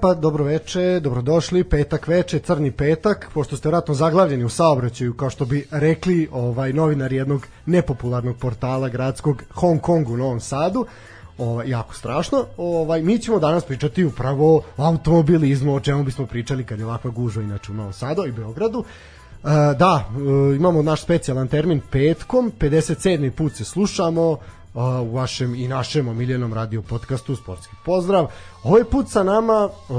pa dobro veče, dobrodošli, petak veče, crni petak, pošto ste vratno zaglavljeni u saobraćaju, kao što bi rekli ovaj novinar jednog nepopularnog portala gradskog Hong Kongu u Novom Sadu, ovaj, jako strašno, ovaj, mi ćemo danas pričati upravo o automobilizmu, o čemu bismo pričali kad je ovakva gužva inače u Novom Sadu i Beogradu, Uh, da, e, imamo naš specijalan termin petkom, 57. put se slušamo, u vašem i našem omiljenom radio podcastu Sportski pozdrav. Ovaj put sa nama e,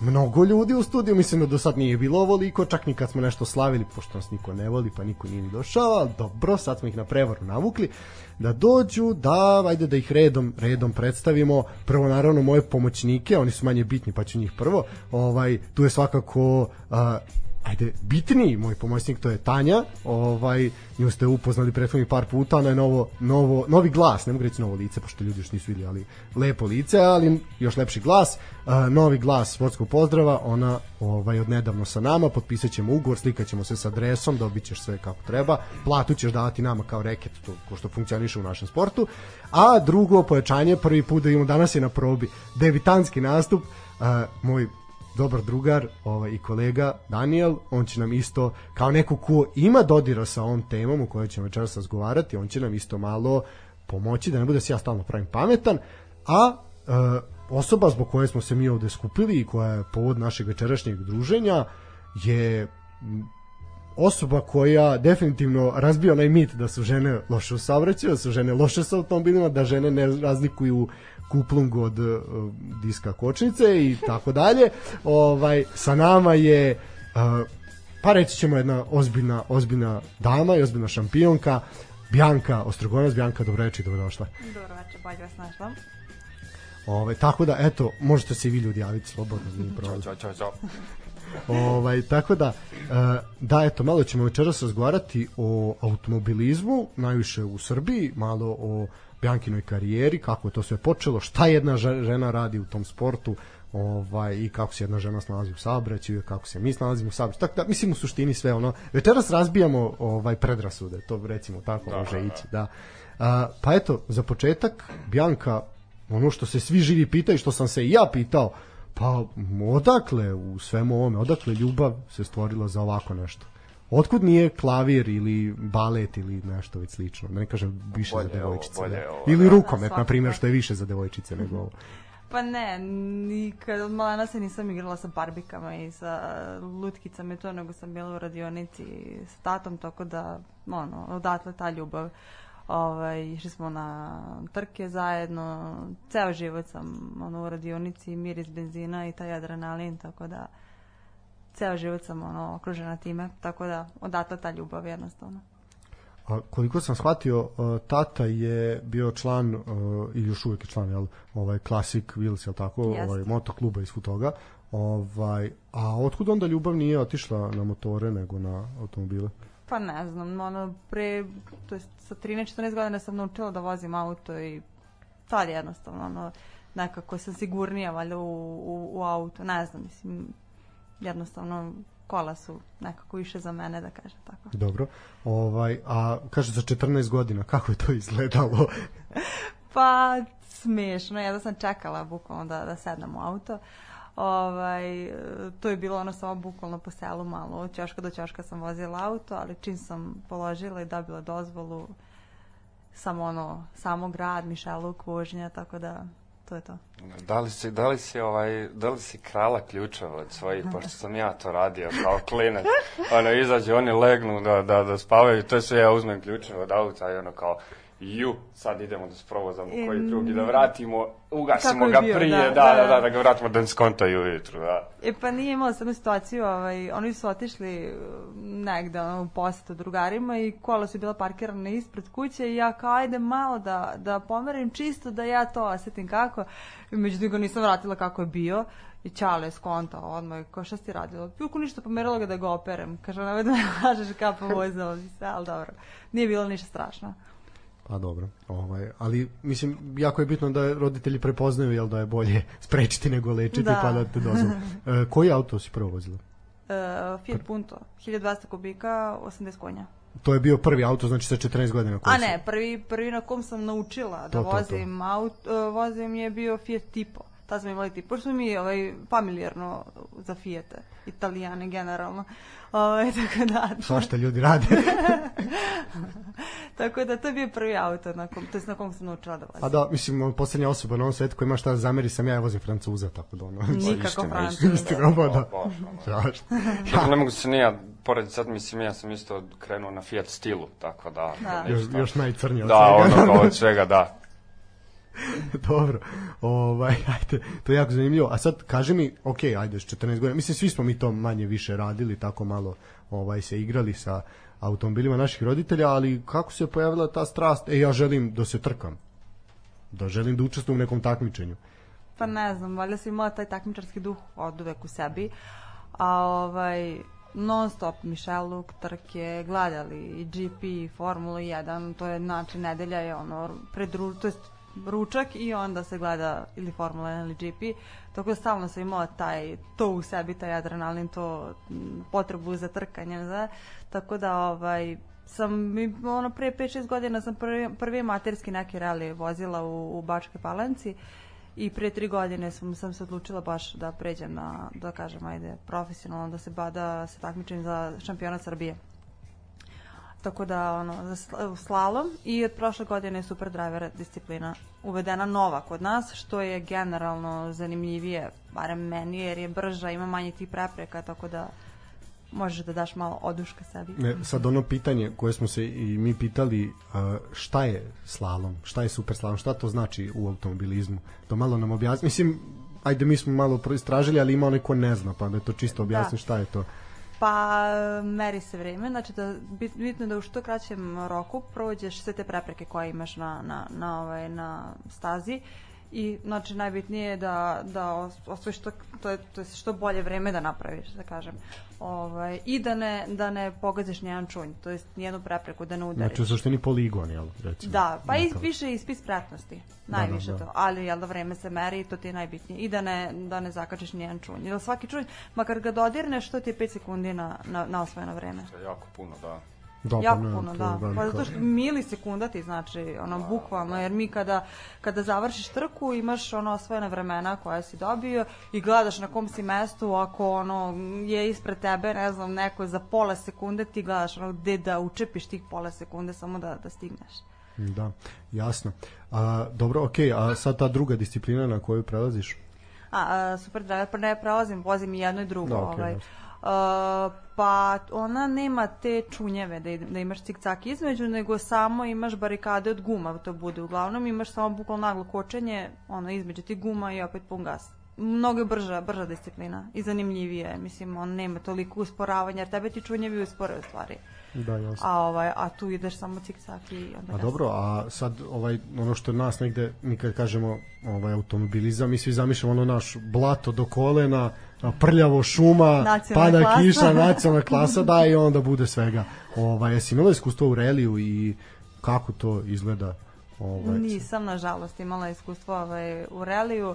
mnogo ljudi u studiju, mislim da do sad nije bilo ovoliko, čak ni kad smo nešto slavili, pošto nas niko ne voli, pa niko nije ni došao, ali dobro, sad smo ih na prevaru navukli da dođu, da, ajde da ih redom, redom predstavimo. Prvo, naravno, moje pomoćnike, oni su manje bitni, pa ću njih prvo. Ovaj, tu je svakako a, ajde, bitniji moj pomoćnik, to je Tanja, ovaj, nju ste upoznali prethodnih par puta, ona je novo, novo, novi glas, ne mogu reći novo lice, pošto ljudi još nisu vidjeli, ali lepo lice, ali još lepši glas, uh, novi glas sportskog pozdrava, ona ovaj, odnedavno sa nama, potpisat ćemo ugovor, slikat ćemo se sa adresom, dobit ćeš sve kako treba, platu ćeš davati nama kao reket, to ko što funkcioniše u našem sportu, a drugo pojačanje, prvi put da imamo danas je na probi, devitanski nastup, uh, moj dobar drugar ovaj, i kolega Daniel, on će nam isto, kao neko ko ima dodira sa ovom temom u kojoj ćemo večeras razgovarati, on će nam isto malo pomoći da ne bude se ja stalno pravim pametan, a e, osoba zbog koje smo se mi ovde skupili i koja je povod našeg večerašnjeg druženja je osoba koja definitivno razbija onaj mit da su žene loše u saobraćaju, da su žene loše sa automobilima, da žene ne razlikuju kuplung od uh, diska kočnice i tako dalje. Ovaj sa nama je uh, pa reći ćemo jedna ozbiljna ozbiljna dama i ozbiljna šampionka Bjanka Ostrogonac, Bjanka dobroveče i dobrodošla. Dobroveče, bolje vas našla. Ove, ovaj, tako da, eto, možete se i vi ljudi javiti slobodno. Ćao, ćao, ćao, ćao. ovaj, tako da, eh, da, eto, malo ćemo večeras razgovarati o automobilizmu, najviše u Srbiji, malo o Bjankinoj karijeri, kako je to sve počelo, šta jedna žena radi u tom sportu, ovaj, i kako se jedna žena snalazi u saobraćaju, i kako se mi snalazimo u saobraćaju. Tako da, mislim, u suštini sve ono, večeras razbijamo ovaj predrasude, to recimo tako da, može da, da. ići, da. A, eh, pa eto, za početak, Bjanka, ono što se svi živi pitaju, što sam se i ja pitao, Pa odakle u svemu ovome, odakle ljubav se stvorila za ovako nešto? Otkud nije klavir ili balet ili nešto već slično? Da ne kažem više bolje za devojčice. Ovo, bolje ovo, da. ili da. rukomet, na primjer, što je više za devojčice nego ovo. Pa ne, nikad od malena se nisam igrala sa barbikama i sa lutkicama i to, nego sam bila u radionici s tatom, tako da, ono, odatle ta ljubav. Uh, ovaj, išli smo na trke zajedno, ceo život sam ono, u radionici, miris benzina i taj adrenalin, tako da ceo život sam ono, okružena time, tako da odatle ta ljubav jednostavno. A koliko sam shvatio, e, tata je bio član e, i još uvijek je član jel, ovaj klasik Wheels, jel tako, Jeste. ovaj motokluba iz Futoga. Ovaj, a otkud onda ljubav nije otišla na motore nego na automobile? Pa ne znam, ono, pre, to je sa 13-14 godina sam naučila da vozim auto i tad jednostavno, ono, nekako sam sigurnija valjda u, u, u auto, ne znam, mislim, jednostavno kola su nekako više za mene, da kažem tako. Dobro, ovaj, a kaže za 14 godina, kako je to izgledalo? pa, smešno, ja da sam čekala bukvalno da, da sednem u auto. Uh, Ovaj, to je bilo ono samo bukvalno po selu malo. Od Ćoška do ćaška sam vozila auto, ali čim sam položila i dobila dozvolu, samo ono, samo grad, Mišeluk, vožnja, tako da to je to. Da li si, da li si, ovaj, da li si krala ključeva od svojih, pošto sam ja to radio kao klinac, ono, izađe, oni legnu da, da, da spavaju, to sve ja uzmem ključeva od auta i ono kao, ju, sad idemo da sprovozamo e, koji drugi, da vratimo, ugasimo ga bio, prije, da, da, da, da, da, da ga vratimo da skontaju ujutru, da. E pa nije imao samo situaciju, ovaj, oni su otišli mm, negde ono, u posetu drugarima i kola su bila parkirana ispred kuće i ja kao ajde malo da, da pomerim čisto da ja to osetim kako, međutim ga nisam vratila kako je bio, I Ćale skonta odmah, kao šta si radila? Pjuku ništa, pomerala ga da ga operem. Kaže, ona me da me lažeš kapa vozila, ali dobro. Nije bilo ništa strašno. Pa dobro. Ovaj, ali mislim jako je bitno da roditelji prepoznaju jel da je bolje sprečiti nego lečiti da. pa da te dozvolu. E, koji auto si prvo vozila? E, Fiat Punto, 1200 kubika, 80 konja. To je bio prvi auto, znači sa 14 godina. A ne, prvi, prvi na kom sam naučila da to, vozim to, to. auto, e, vozim je bio Fiat Tipo. Tad smo imali Tipo, što smo mi ovaj, familijarno za Fiate, italijane generalno. Uh, Ove, ovaj, tako da, da... Svašta ljudi rade. tako da to je bio prvi auto na kom, to je na kom sam naučila da vozim. A da, mislim, poslednja osoba na ovom svetu koja ima šta da zameri sam ja, ja vozim Francuza, tako da ono... Nikako Francuza. Istina, oba, da. Pa, pa, pa. Strašno. Ja ne mogu se nije pored sad mislim ja sam isto krenuo na Fiat stilu, tako da. da. Još, još najcrnije od da, svega. Da, ono od svega, da. Dobro. Ovaj ajde, to je jako zanimljivo. A sad kaži mi, ok, ajde, 14 godina. Mislim svi smo mi to manje više radili, tako malo ovaj se igrali sa automobilima naših roditelja, ali kako se pojavila ta strast, e ja želim da se trkam. Da želim da učestvujem u nekom takmičenju. Pa ne znam, valjda si imala taj takmičarski duh od uvek u sebi. A ovaj, non stop Mišeluk, trke, gledali i GP, i Formulu 1, to je znači nedelja je ono, predru, to jest ručak i onda se gleda ili Formula 1 ili GP. Tako da stalno sam imala taj, to u sebi, taj adrenalin, to mm, potrebu za trkanje. Zna? Tako da ovaj, sam, ono, pre 5-6 godina sam prvi, prvi materski neki rally vozila u, u Bačkoj Palanci i pre 3 godine sam, sam se odlučila baš da pređem na, da kažem, ajde, profesionalno, da se, bada sa se za šampiona Srbije Tako da, ono, za slalom i od prošle godine je super driver disciplina uvedena nova kod nas, što je generalno zanimljivije, barem meni, jer je brža, ima manje tih prepreka, tako da možeš da daš malo oduška sebi. E, sad ono pitanje koje smo se i mi pitali, šta je slalom, šta je super slalom, šta to znači u automobilizmu? To malo nam objasni. Mislim, ajde mi smo malo istražili, ali ima onaj ko ne zna, pa da to čisto da. objasni da. šta je to. Pa meri se vreme, znači da bitno da u što kraćem roku prođeš sve te prepreke koje imaš na, na, na, ovaj, na stazi. Uh, i znači najbitnije je da, da osvojiš to, to, je, to je što bolje vreme da napraviš, da kažem. Ovaj, I da ne, da ne pogaziš nijedan čunj, to jest nijednu prepreku da ne udariš. Znači u suštini poligon, jel? Recimo, da, pa i, više ispis spratnosti, najviše da, da, da. to, ali jel da vreme se meri, to ti je najbitnije. I da ne, da ne zakačiš nijedan čunj. Jel svaki čunj, makar ga dodirneš, što ti je 5 sekundi na, na, na osvojeno vreme. To je jako puno, da. Da, jako pa puno, da. Pa zato što milisekunda ti znači, ono, bukvalno, da. jer mi kada, kada završiš trku imaš ono osvojene vremena koje si dobio i gledaš na kom si mestu, ako ono je ispred tebe, ne znam, neko za pola sekunde, ti gledaš ono gde da učepiš tih pola sekunde samo da, da stigneš. Da, jasno. A, dobro, okej, a sad ta druga disciplina na koju prelaziš? A, a super driver, pa ne prelazim, vozim i jedno i drugo. Da, okay, ovaj. Jasno Uh, pa ona nema te čunjeve da, da imaš cik-cak između, nego samo imaš barikade od guma, da to bude uglavnom, imaš samo bukvalno naglo kočenje, ono, između ti guma i opet pun gas. Mnogo je brža, brža disciplina i zanimljivije, mislim, on nema toliko usporavanja, jer tebe ti čunjevi uspore u stvari. Da, jasno. A, ovaj, a tu ideš samo cik-cak i onda A dobro, a sad ovaj, ono što nas negde, mi kad kažemo ovaj, automobilizam, mi svi zamišljamo ono naš blato do kolena, prljavo šuma, nacionalna pada klasa. kiša, nacionalna klasa, da i onda bude svega. Ovaj, jesi imala iskustvo u reliju i kako to izgleda? Ovaj, Nisam, nažalost, imala iskustvo ovaj, u reliju. E,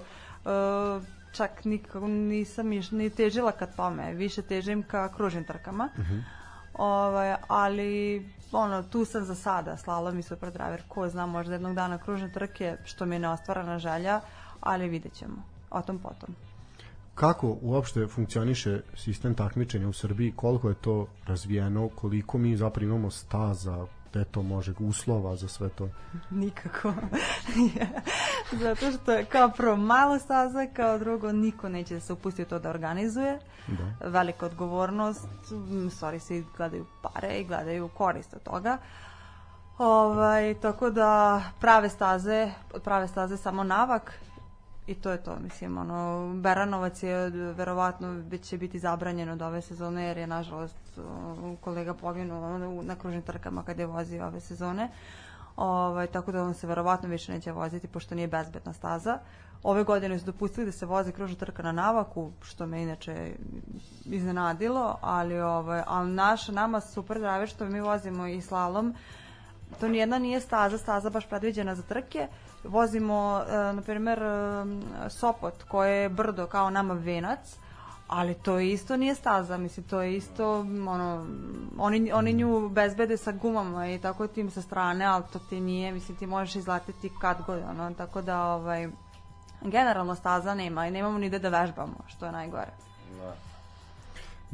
čak nikako nisam iš, ni težila ka tome, više težim ka kružnim trkama. Uh mhm. -huh. ovaj, ali ono, tu sam za sada, slala mi super driver, ko zna, možda jednog dana kružne trke, što mi je neostvarana želja, ali vidjet ćemo, o tom potom kako uopšte funkcioniše sistem takmičenja u Srbiji, koliko je to razvijeno, koliko mi zapravo imamo staza, gde to može, uslova za sve to? Nikako. Zato što kao prvo malo staza, kao drugo niko neće da se upusti to da organizuje. Da. Velika odgovornost, mm, stvari se gledaju pare i gledaju korist od toga. Ovaj, tako da prave staze, prave staze samo navak i to je to, mislim, ono, Beranovac je verovatno već će biti zabranjen od ove sezone, jer je, nažalost, kolega poginuo na kružnim trkama kada je vozio ove sezone, ovaj, tako da on se verovatno više neće voziti, pošto nije bezbedna staza. Ove godine su dopustili da se voze kružna trka na Navaku, što me inače iznenadilo, ali, ovaj, ali naš, nama super drave što mi vozimo i slalom, uh, to nijedna nije staza, staza baš predviđena za trke. Vozimo, e, na primer, e, Sopot, koje je brdo kao nama venac, ali to isto nije staza, mislim, to je isto, ono, oni, oni nju bezbede sa gumama i tako tim sa strane, ali to ti nije, mislim, ti možeš izlatiti kad god, ono, tako da, ovaj, generalno staza nema i nemamo ni da vežbamo, što je najgore. Da.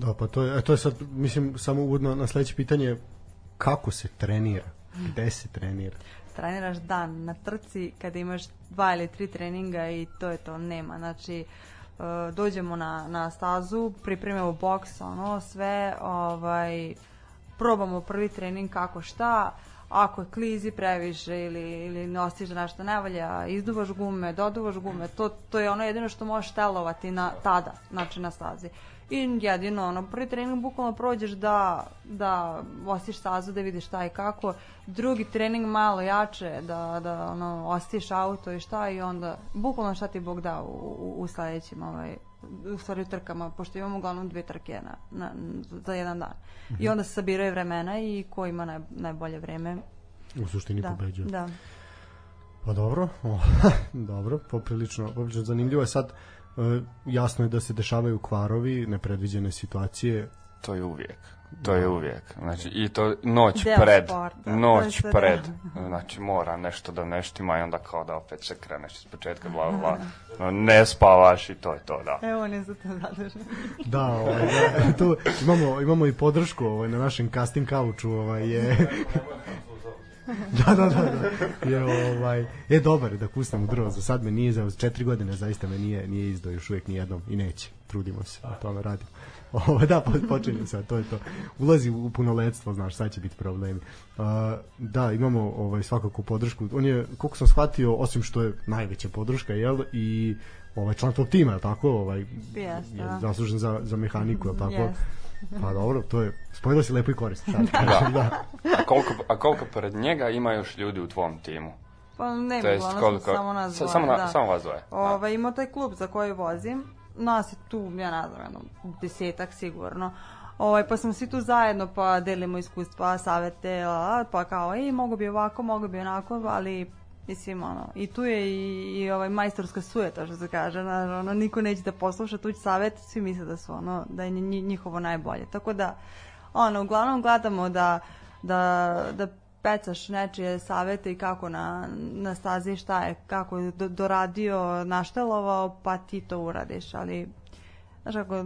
Da, pa to je, e, to je sad, mislim, samo uvodno na sledeće pitanje, kako se trenira? Gde se trenira? Treniraš dan na trci kada imaš dva ili tri treninga i to je to, nema. Znači, e, dođemo na, na stazu, pripremimo boks, ono, sve, ovaj, probamo prvi trening kako šta, ako klizi previše ili, ili nosiš nešto ne izduvaš gume, doduvaš gume, to, to je ono jedino što možeš telovati na, tada, znači na stazi. I jedino, ono, prvi trening bukvalno prođeš da, da ostiš stazu, da vidiš šta i kako. Drugi trening malo jače, da, da ono, ostiš auto i šta i onda, bukvalno šta ti Bog da u, u, u sledećim, ovaj, u stvari u trkama, pošto imamo uglavnom dve trke na, na, za jedan dan. Mm -hmm. I mhm. onda se sabiraju vremena i ko ima naj, najbolje vreme. U suštini da, pobeđuje. Da. Pa dobro, dobro, poprilično, poprilično zanimljivo je sad E, jasno je da se dešavaju kvarovi, nepredviđene situacije. To je uvijek. To da. je uvijek. Znači, i to noć Deo pred. Sporta. Noć da, pred. Znači, mora nešto da neštima i onda kao da opet se kreneš iz početka, bla, bla. Da. Ne spavaš i to je to, da. Evo, ne za to zadržno. da, ovaj, da, tu imamo, imamo i podršku ovaj, na našem casting kauču. Ovaj, je, da, da, da. da. Je, ovaj, e, dobar da kustam u drvo, za sad me nije, za četiri godine zaista me nije, nije izdao još uvijek nijednom i neće. Trudimo se, na tome radimo. Ovo, da, počinjem sad, to je to. Ulazi u punoletstvo, znaš, sad će biti problemi. Uh, da, imamo ovaj, svakako podršku. On je, koliko sam shvatio, osim što je najveća podrška, jel, i ovaj član tog tima, je tako, ovaj, Jeste, je da. zaslužen za, za mehaniku, jel tako? Yes Pa dobro, to je, spojilo se lepo i korisno. Sad, da, da. da. A, koliko, a koliko pored njega ima još ljudi u tvom timu? Pa ne bi bilo, koliko... samo nas dvoje. Samo, na, da. samo vas dvoje. Da. Ovaj, ima taj klub za koji vozim, nas je tu, ja ne znam, jedno, desetak sigurno. Ovaj, pa smo svi tu zajedno, pa delimo iskustva, savete, pa kao, i mogu bi ovako, mogu bi onako, ali Mislim, ono, i tu je i, i ovaj majstorska sujeta, što se kaže, znaš, ono, niko neće da posluša tuđ savet, svi misle da su, ono, da je njihovo najbolje. Tako da, ono, uglavnom gledamo da, da, da pecaš nečije savete i kako na, na stazi šta je, kako je do, doradio, naštelovao, pa ti to uradiš, ali znaš kako,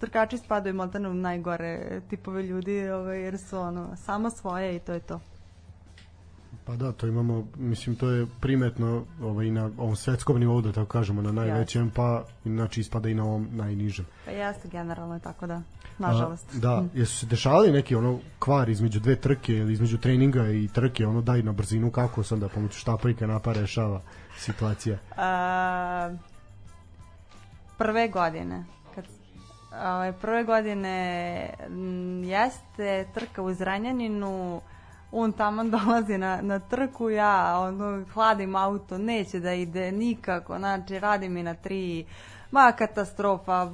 trkači spadaju maltene u najgore tipove ljudi, ovaj, jer su ono, samo svoje i to je to. Pa da, to imamo, mislim, to je primetno ovaj, na ovom svetskom nivou, da tako kažemo, na najvećem, pa znači ispada i na ovom najnižem. Pa jeste, generalno je tako da, nažalost. A, da, hm. jesu se dešavali neki ono kvar između dve trke ili između treninga i trke, ono daj na brzinu kako sam da pomoću štapa i kanapa rešava situacija? A, prve godine, kad, Ove, ovaj, prve godine jeste trka u Zranjaninu on tamo dolazi na, na trku, ja ono, hladim auto, neće da ide nikako, znači radi mi na tri, ma katastrofa,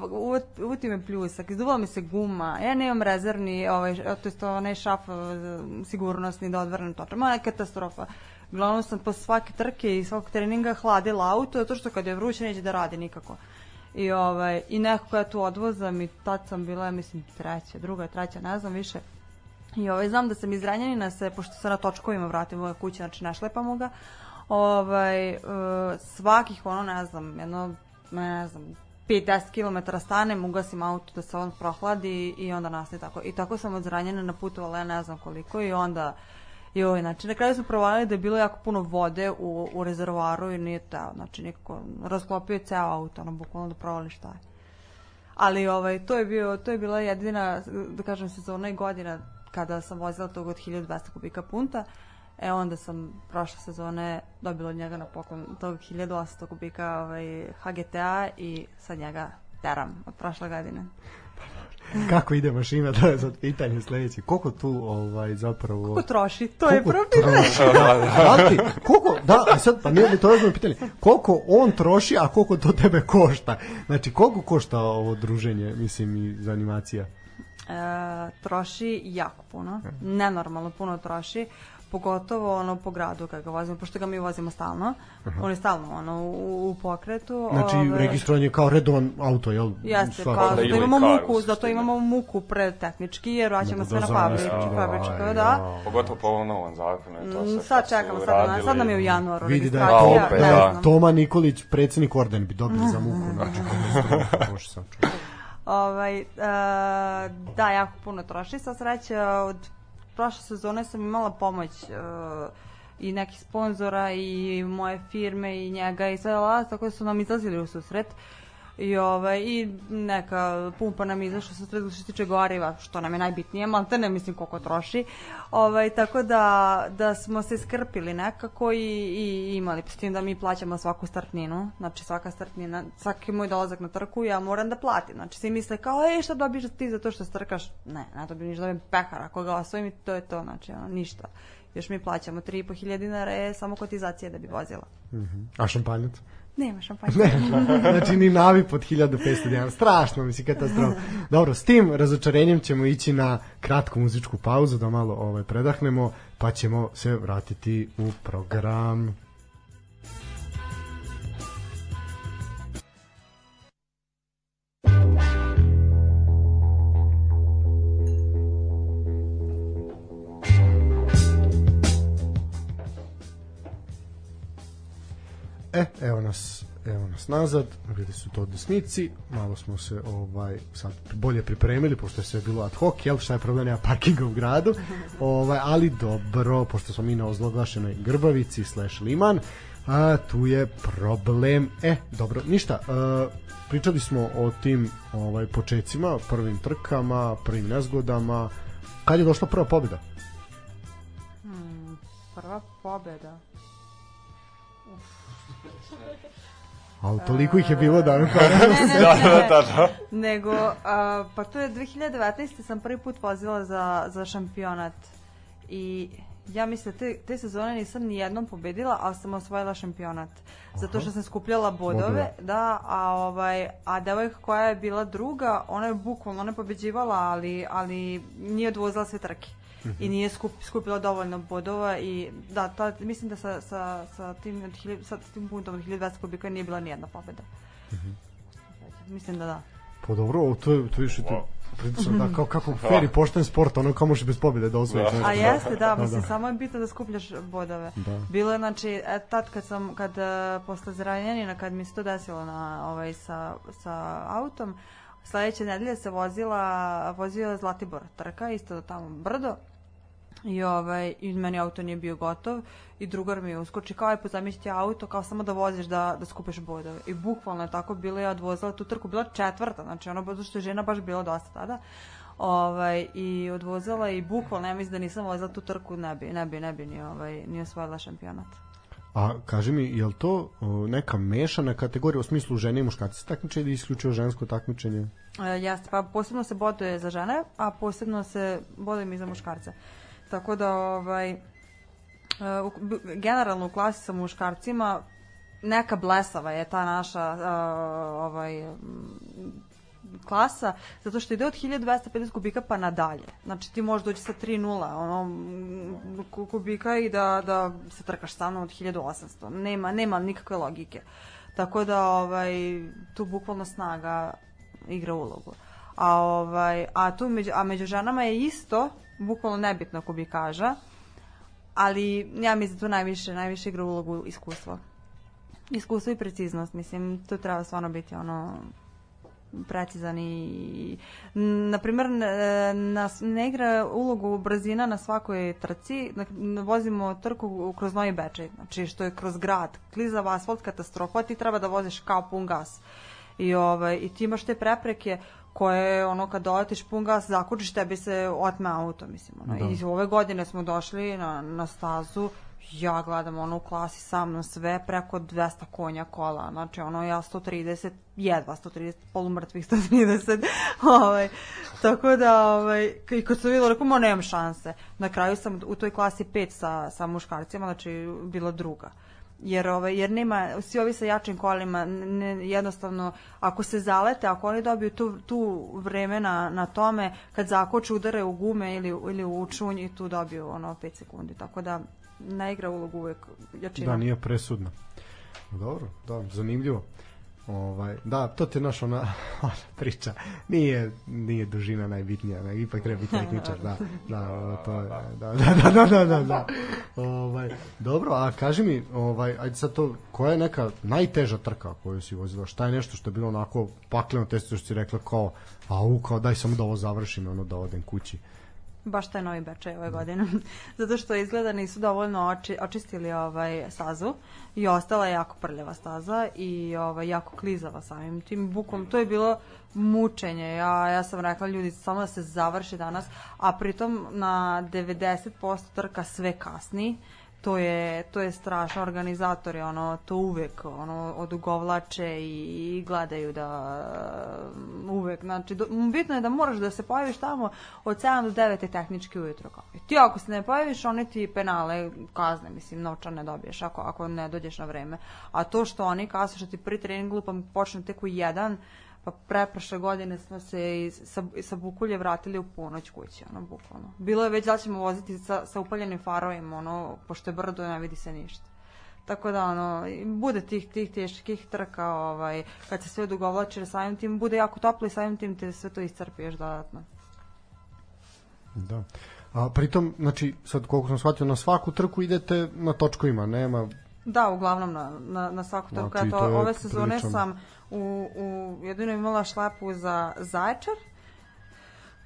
uti me pljusak, izduvala mi se guma, ja nemam rezervni, ovaj, to je onaj šaf eh, sigurnosni da odvrnem to, ma katastrofa. Glavno sam posle svake trke i svakog treninga hladila auto, zato što kad je vruće neće da radi nikako. I, ovaj, i nekako ja tu odvozam i tad sam bila, mislim, treća, druga, treća, ne znam više I ovaj, znam da sam iz Ranjanina se, pošto se na točkovima vratim moja kuća, znači našlepamo ga, ovaj, e, svakih, ono, ne znam, jedno, ne znam, 50 km stanem, ugasim auto da se on prohladi i onda nastaje tako. I tako sam od Zranjena naputovala, ja ne znam koliko, i onda I Joj, znači na kraju smo provalili da je bilo jako puno vode u, u rezervoaru i nije teo, znači nikako, rasklopio ceo auto, ono, bukvalno da provali šta je. Ali ovaj, to, je bio, to je bila jedina, da kažem, sezona i godina kada sam vozila tog od 1200 kubika punta, E onda sam prošle sezone dobila od njega na poklon tog 1800 kubika ovaj, HGTA i sad njega teram od prošle godine. Kako ide mašina, to je za pitanje sledeće. Koliko tu ovaj, zapravo... Koliko troši, to koliko je prvo pitanje. da, ti, da, da. da, koliko, da, a sad, pa nije bi to razumno pitanje. Koliko on troši, a koliko to tebe košta? Znači, koliko košta ovo druženje, mislim, iz animacija? e, troši jako puno, nenormalno puno troši, pogotovo ono po gradu kad ga vozimo, pošto ga mi vozimo stalno, Aha. on je stalno ono u, u pokretu. Znači ove, ovaj. registrovan je kao redovan auto, jel? Jeste, pa da imamo muku, zato imamo muku pre tehnički, jer vraćamo sve na fabričku, fabričku, da. Pogotovo po ovom novom zakonu je to mm, se. Sad čekamo, sad, na, sad nam je u januaru. Vidi da je to, da, da. Toma Nikolić, predsednik orden bi dobili za muku, znači, pošto mm. sam čuo. Ovaj, uh, da, jako puno troši. Sa sreća od prošle sezone sam imala pomoć e, i nekih sponzora i moje firme i njega i sve tako da su nam izlazili u susret. Uh, i, ovaj, i neka pumpa nam izašla sa sve što se tiče goriva, što nam je najbitnije, malte ne mislim koliko troši, ovaj, tako da, da smo se skrpili nekako i, i imali, s tim da mi plaćamo svaku startninu, znači svaka startnina, svaki moj dolazak na trku ja moram da platim, znači svi misle kao, ej šta dobiš ti za to što strkaš, ne, ne dobijem ništa, dobijem pehar, ako ga osvojim to je to, znači ono, ništa još mi plaćamo 3.500 dinara je samo kotizacija da bi vozila. Uh mhm. -huh. A šampanjac? Nema šampanjca. Ne, znači ni navip pod 1500 dinara. Strašno, mislim, katastrofa. Da, da, da. Dobro, s tim razočarenjem ćemo ići na kratku muzičku pauzu da malo ovaj, predahnemo, pa ćemo se vratiti u program. E, evo nas, evo nas nazad, bili su to desnici, malo smo se ovaj sad bolje pripremili, pošto je sve bilo ad hoc, jel, šta je problem, nema parkinga u gradu, ovaj, ali dobro, pošto smo mi na ozloglašenoj Grbavici slash Liman, a tu je problem, e, dobro, ništa, a, pričali smo o tim ovaj počecima, prvim trkama, prvim nezgodama, kad je došla prva pobjeda? Hmm, prva pobjeda? Ali toliko ih je bilo da ne, ne, da, ne, ne, Nego, a, pa to je 2019. sam prvi put vozila za, za šampionat i ja mislim te, te sezone nisam ni jednom pobedila, ali sam osvojila šampionat. Zato što sam skupljala bodove, da, a ovaj, a devojka koja je bila druga, ona je bukvalno, ona je pobeđivala, ali, ali nije odvozila sve trke. -hmm. i nije skup, skupila dovoljno bodova i da, ta, mislim da sa, sa, sa, tim, sa tim punktom od 1200 kubika nije bila nijedna pobeda. Mm -hmm. Mislim da da. Pa dobro, to je, to više, wow prilično da kao kako da. fer i pošten sport, ono kao može bez pobjede da osvojiš. Da. A da. jeste, da, da mislim, da, samo je bitno da skupljaš bodove. Da. Bilo je, znači, e, tad kad sam, kad, e, posle zranjenina, kad mi se to desilo na, ovaj, sa, sa autom, sledeće nedelje se vozila, vozio Zlatibor trka, isto do tamo brdo, I, ovaj, I meni auto nije bio gotov i drugar mi je uskoči kao je ti auto kao samo da voziš da, da skupeš bodove. I bukvalno je tako bila ja odvozila tu trku, bila četvrta, znači ono zato što je žena baš bila dosta tada. Ovaj, I odvozila i bukvalno ja mislim da nisam vozila tu trku, ne bi, ne bi, ne bi ni, ovaj, ni osvojila šampionat. A kaži mi, je li to neka mešana kategorija u smislu žene i muškarci se ili isključio žensko takmičenje? E, jeste, pa posebno se boduje za žene, a posebno se boduje i za muškarce. Tako da, ovaj, eh, generalno u klasi sa muškarcima neka blesava je ta naša eh, ovaj, klasa, zato što ide od 1250 kubika pa nadalje. Znači ti možeš doći sa 3.0 ono, kubika i da, da se trkaš sa mnom od 1800. Nema, nema nikakve logike. Tako da ovaj, tu bukvalno snaga igra ulogu. A, ovaj, a, tu među, a među ženama je isto bukvalno bi kubikaža, ali ja mislim da tu najviše, najviše igra ulogu iskustvo. Iskustvo i preciznost, mislim, to treba stvarno biti ono precizan i naprimjer na, ne igra ulogu brzina na svakoj trci na, dakle, vozimo trku kroz Novi Bečej znači što je kroz grad klizav asfalt katastrofa ti treba da voziš kao pun gas i, ovaj, i ti imaš te prepreke koje ono kad doletiš pun gas zakučiš tebi se otme auto mislim ono. Da. I ove godine smo došli na, na stazu ja gledam ono u klasi sa mnom sve preko 200 konja kola, znači ono ja 130, jedva 130, polumrtvih 130, ovaj, tako da, ovaj, i kad sam videla, rekao, ma nemam šanse. Na kraju sam u toj klasi 5 sa, sa muškarcima, znači bila druga jer, ovaj, jer nema, svi ovi sa jačim kolima, ne, jednostavno, ako se zalete, ako oni dobiju tu, tu vreme na, na tome, kad zakoče udare u gume ili, ili u učunj i tu dobiju ono 5 sekundi, tako da ne igra ulogu uvek jačina. Da, nije presudna. Dobro, da, zanimljivo. Ovaj, da, to ti je naš ona, ona priča. Nije, nije dužina najbitnija, ne, ipak treba biti tehničar, da. Da, to je, da, da, da, da, da, da, da. Ovaj, dobro, a kaži mi, ovaj, ajde sad to, koja je neka najteža trka koju si vozila? Šta je nešto što je bilo onako pakleno testo što si rekla kao, au, kao daj samo da ovo završim, ono da odem kući? Uh, baš taj novi Bečaj ove godine, zato što izgleda nisu dovoljno oči, očistili ovaj stazu i ostala je jako prljava staza i ovaj, jako klizava samim tim bukom. To je bilo mučenje. Ja, ja sam rekla ljudi samo da se završi danas, a pritom na 90% trka sve kasni to je, to je strašno, organizatori ono, to uvek ono, odugovlače i, i gledaju da um, uvek, znači do, bitno je da moraš da se pojaviš tamo od 7 do 9 tehnički ujutro. Kao. ti ako se ne pojaviš, oni ti penale, kazne, mislim, novčane dobiješ ako, ako ne dođeš na vreme. A to što oni kasno što da ti pri treningu pa počne tek u 1, Pa preprošle godine smo se iz, sa, sa Bukulje vratili u ponoć kući, ono, bukvalno. Bilo je već da ćemo voziti sa, sa upaljenim farovima, ono, pošto je brdo, ne vidi se ništa. Tako da, ono, bude tih, tih teških trka, ovaj, kad se sve odugovlači, samim tim bude jako toplo i samim tim te sve to iscrpiješ dodatno. Da. A pritom, znači, sad koliko sam shvatio, na svaku trku idete na točkovima, nema... Da, uglavnom na, na, na svaku trku. Znači, to, ove sezone prilično... sam u, u jedino imala šlepu za Zaječar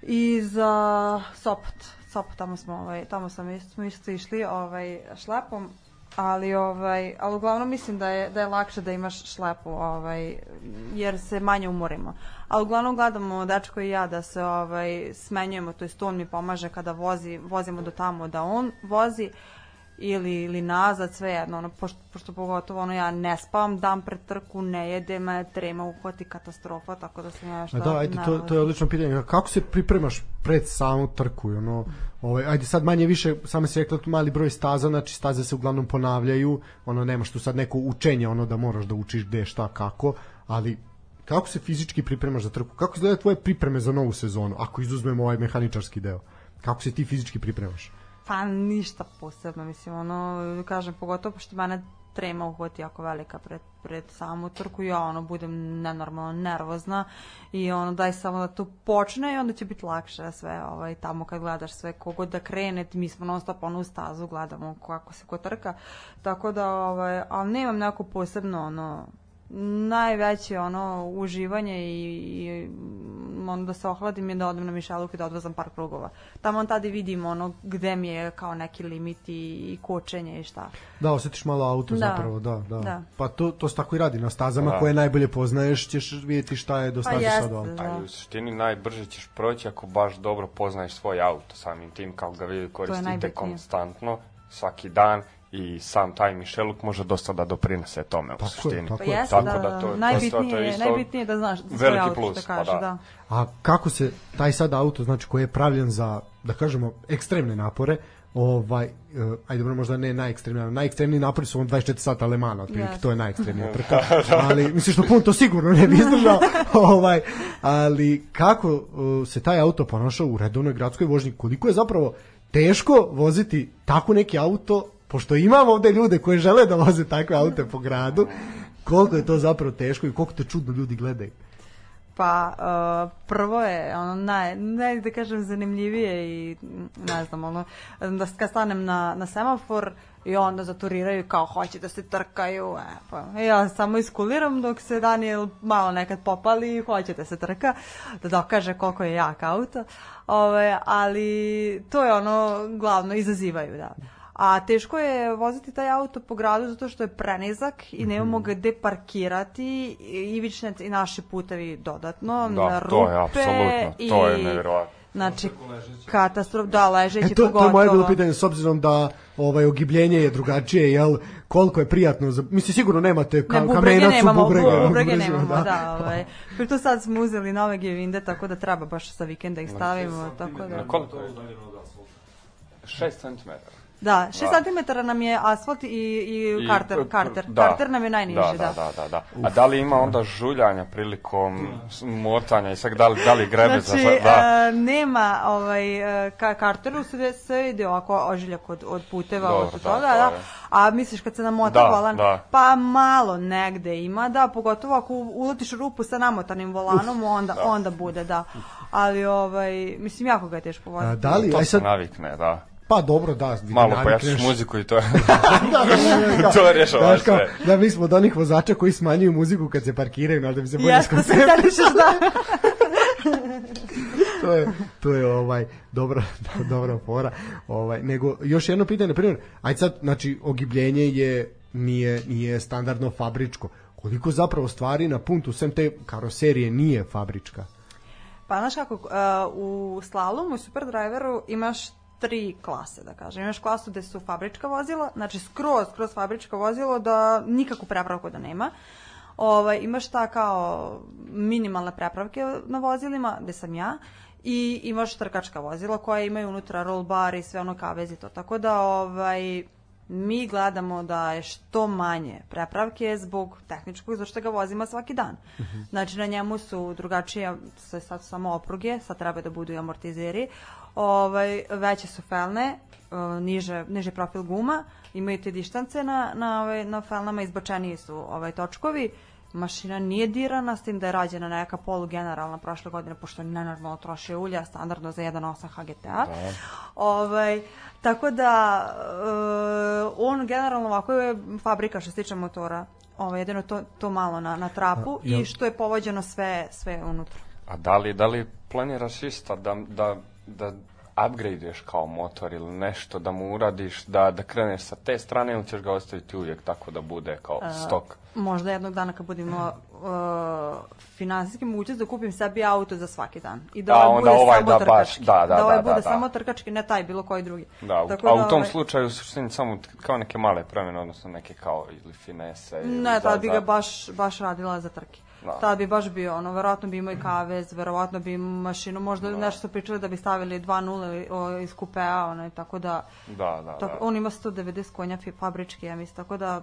i za Sopot. Sopot tamo smo ovaj tamo sam isto, smo isto išli ovaj šlepom, ali ovaj ali uglavnom mislim da je da je lakše da imaš šlepu ovaj jer se manje umorimo. A uglavnom gledamo dečko i ja da se ovaj smenjujemo, to jest on mi pomaže kada vozi, vozimo do tamo da on vozi ili, ili nazad, sve jedno, ono, pošto, pošto pogotovo ono, ja ne spavam dan pred trku, ne jedem, trema uhvati katastrofa, tako da sam ja e šta... Da, ajde, to, to je odlično pitanje. Kako se pripremaš pred samu trku? Ono, ovaj, ajde sad manje više, samo se rekla mali broj staza, znači staze se uglavnom ponavljaju, ono, nemaš tu sad neko učenje, ono da moraš da učiš gde, šta, kako, ali kako se fizički pripremaš za trku? Kako izgleda tvoje pripreme za novu sezonu, ako izuzmemo ovaj mehaničarski deo? Kako se ti fizički pripremaš? Pa ništa posebno, mislim, ono, kažem, pogotovo pošto mene trema uhvati jako velika pred, pred samu trku, ja ono budem nenormalno nervozna i ono daj samo da to počne i onda će biti lakše sve ovaj, tamo kad gledaš sve kogod da krene, mi smo non stop ono u stazu gledamo kako se ko trka, tako da ovaj, ali nemam neko posebno ono najveće ono uživanje i, i mm, ono da se ohladim je da odem na Mišeluku i da odvozam par krugova. Tamo tada i vidim ono gde mi je kao neki limit i, i kočenje i šta. Da, osetiš malo auto da. zapravo, da, da. da. Pa to, to se tako i radi, na stazama pa da. koje najbolje poznaješ ćeš vidjeti šta je do pa staze pa jest, sad auto. Da. Pa u suštini najbrže ćeš proći ako baš dobro poznaješ svoj auto samim tim, kao ga vi koristite konstantno, svaki dan i sam taj Mišeluk može dosta da doprinese tome tako u suštini. Je, tako, pa je. tako da, da, to, najbitnije, to, to je isto najbitnije da znaš da veliki plus, da kaže, pa da. da. A kako se taj sad auto, znači koji je pravljen za, da kažemo, ekstremne napore, ovaj, uh, ajde dobro, možda ne najekstremniji, najekstremni napori su on 24 sata Lemana, otprilike, yes. to je najekstremnija mhm. trka, da, da. ali mislim što pun to sigurno ne bi izdržao, ovaj, ali kako uh, se taj auto ponašao u redovnoj gradskoj vožnji, koliko je zapravo teško voziti tako neki auto pošto imamo ovde ljude koji žele da voze takve aute po gradu, koliko je to zapravo teško i koliko te čudno ljudi gledaju. Pa, uh, prvo je, ono, naj, naj, da kažem, zanimljivije i, ne znam, ono, da kad stanem na, na semafor i onda zaturiraju kao hoće da se trkaju, e, pa, ja samo iskuliram dok se Daniel malo nekad popali i hoće da se trka, da dokaže koliko je jak auto, ove, ali to je ono, glavno, izazivaju, da. Uh, a teško je voziti taj auto po gradu zato što je prenizak i nemamo mhm. ga gde parkirati i vičnet i naše putevi dodatno da, na rupe. to je apsolutno, i... to je nevjerovatno. Znači, katastrof, da, ležeći e, to, pogotovo. To je moje bilo pitanje, s obzirom da ovaj ogibljenje je drugačije, jel, koliko je prijatno, za, mislim, sigurno nemate ka, ne, kamenac nemamo, u bubrege. Bubrege, bubrege nemamo, da, da ovaj. Pri to sad smo uzeli nove gevinde, tako da treba baš sa vikenda ih stavimo, tako da... Na koliko je udaljeno 6 cm. Da, 6 cm da. nam je asfalt i, i, I karter. karter. Da. karter nam je najniži, da. Da, da, da, da. A da li ima onda žuljanja prilikom motanja i sve, da li, da li grebe znači, za... Da. E, nema, ovaj, e, ka, karteru sve, sve ide ovako ožiljak od, od puteva, Dobro, od toga, da, da, da. A misliš kad se namota da, volan, da. pa malo negde ima, da, pogotovo ako ulotiš rupu sa namotanim volanom, onda, da. onda bude, da. Ali, ovaj, mislim, jako ga je teško voziti. A, da li, to aj sad... navikne, da. Pa dobro, da, malo pojačaš neš... muziku i to je. da, da, da, to rešava da, sve. Da, mi smo od onih vozača koji smanjuju muziku kad se parkiraju, ali da bi se bolje skoncentrišao. Jasno, se da. to je to je ovaj dobra, dobra fora. Ovaj nego još jedno pitanje na primjer, aj sad znači ogibljenje je nije nije standardno fabričko. Koliko zapravo stvari na puntu sem te karoserije nije fabrička? Pa znaš kako, u slalomu i superdriveru imaš tri klase, da kažem. Imaš klasu gde su fabrička vozila, znači skroz, skroz fabrička vozilo da nikakvu prepravku da nema. Ovaj, imaš ta kao minimalne prepravke na vozilima, gde sam ja, i imaš trkačka vozila koja imaju unutra roll bar i sve ono kavez i to. Tako da ovaj, mi gledamo da je što manje prepravke zbog tehničkog zato što ga vozimo svaki dan. Uh mhm. -huh. Znači na njemu su drugačije se sad samo opruge, sad treba da budu i amortizeri, ovaj, veće su felne, niže, niže profil guma, imaju te dištance na, na, ovaj, na felnama, izbačeni su ovaj, točkovi, mašina nije dirana, s tim da je rađena neka polugeneralna prošle godine, pošto nenormalno troše ulja, standardno za 1.8 HGTA. Da. Ovaj, tako da, e, on generalno ovako je fabrika što se tiče motora. Ovaj, jedino to, to malo na, na trapu A, jel... i što je povođeno sve, sve unutra. A da li, da li planiraš ista da, da da upgradeuješ kao motor ili nešto da mu uradiš, da, da kreneš sa te strane ili ćeš ga ostaviti uvijek tako da bude kao A, stok? Možda jednog dana kad budemo mhm. uh, finansijski mogućnost da kupim sebi auto za svaki dan. I da, da ovaj bude ovaj samo da trkački. Baš, da, da, da, ovaj da, bude da, da. samo da. trkački, ne taj, bilo koji drugi. Da, Tako a da, u tom ovaj... slučaju u suštini samo kao neke male promjene, odnosno neke kao ili finese. Ili ne, da, da, bi ga baš, baš radila za trke. Da. Tad bi baš bio, ono, verovatno bi imao i kavez, verovatno bi imao mašinu, možda da. nešto pričali da bi stavili 2.0 iz kupea, ono, tako da... Da, da, tako, da. On ima 190 konja fabrički, ja mislim, tako da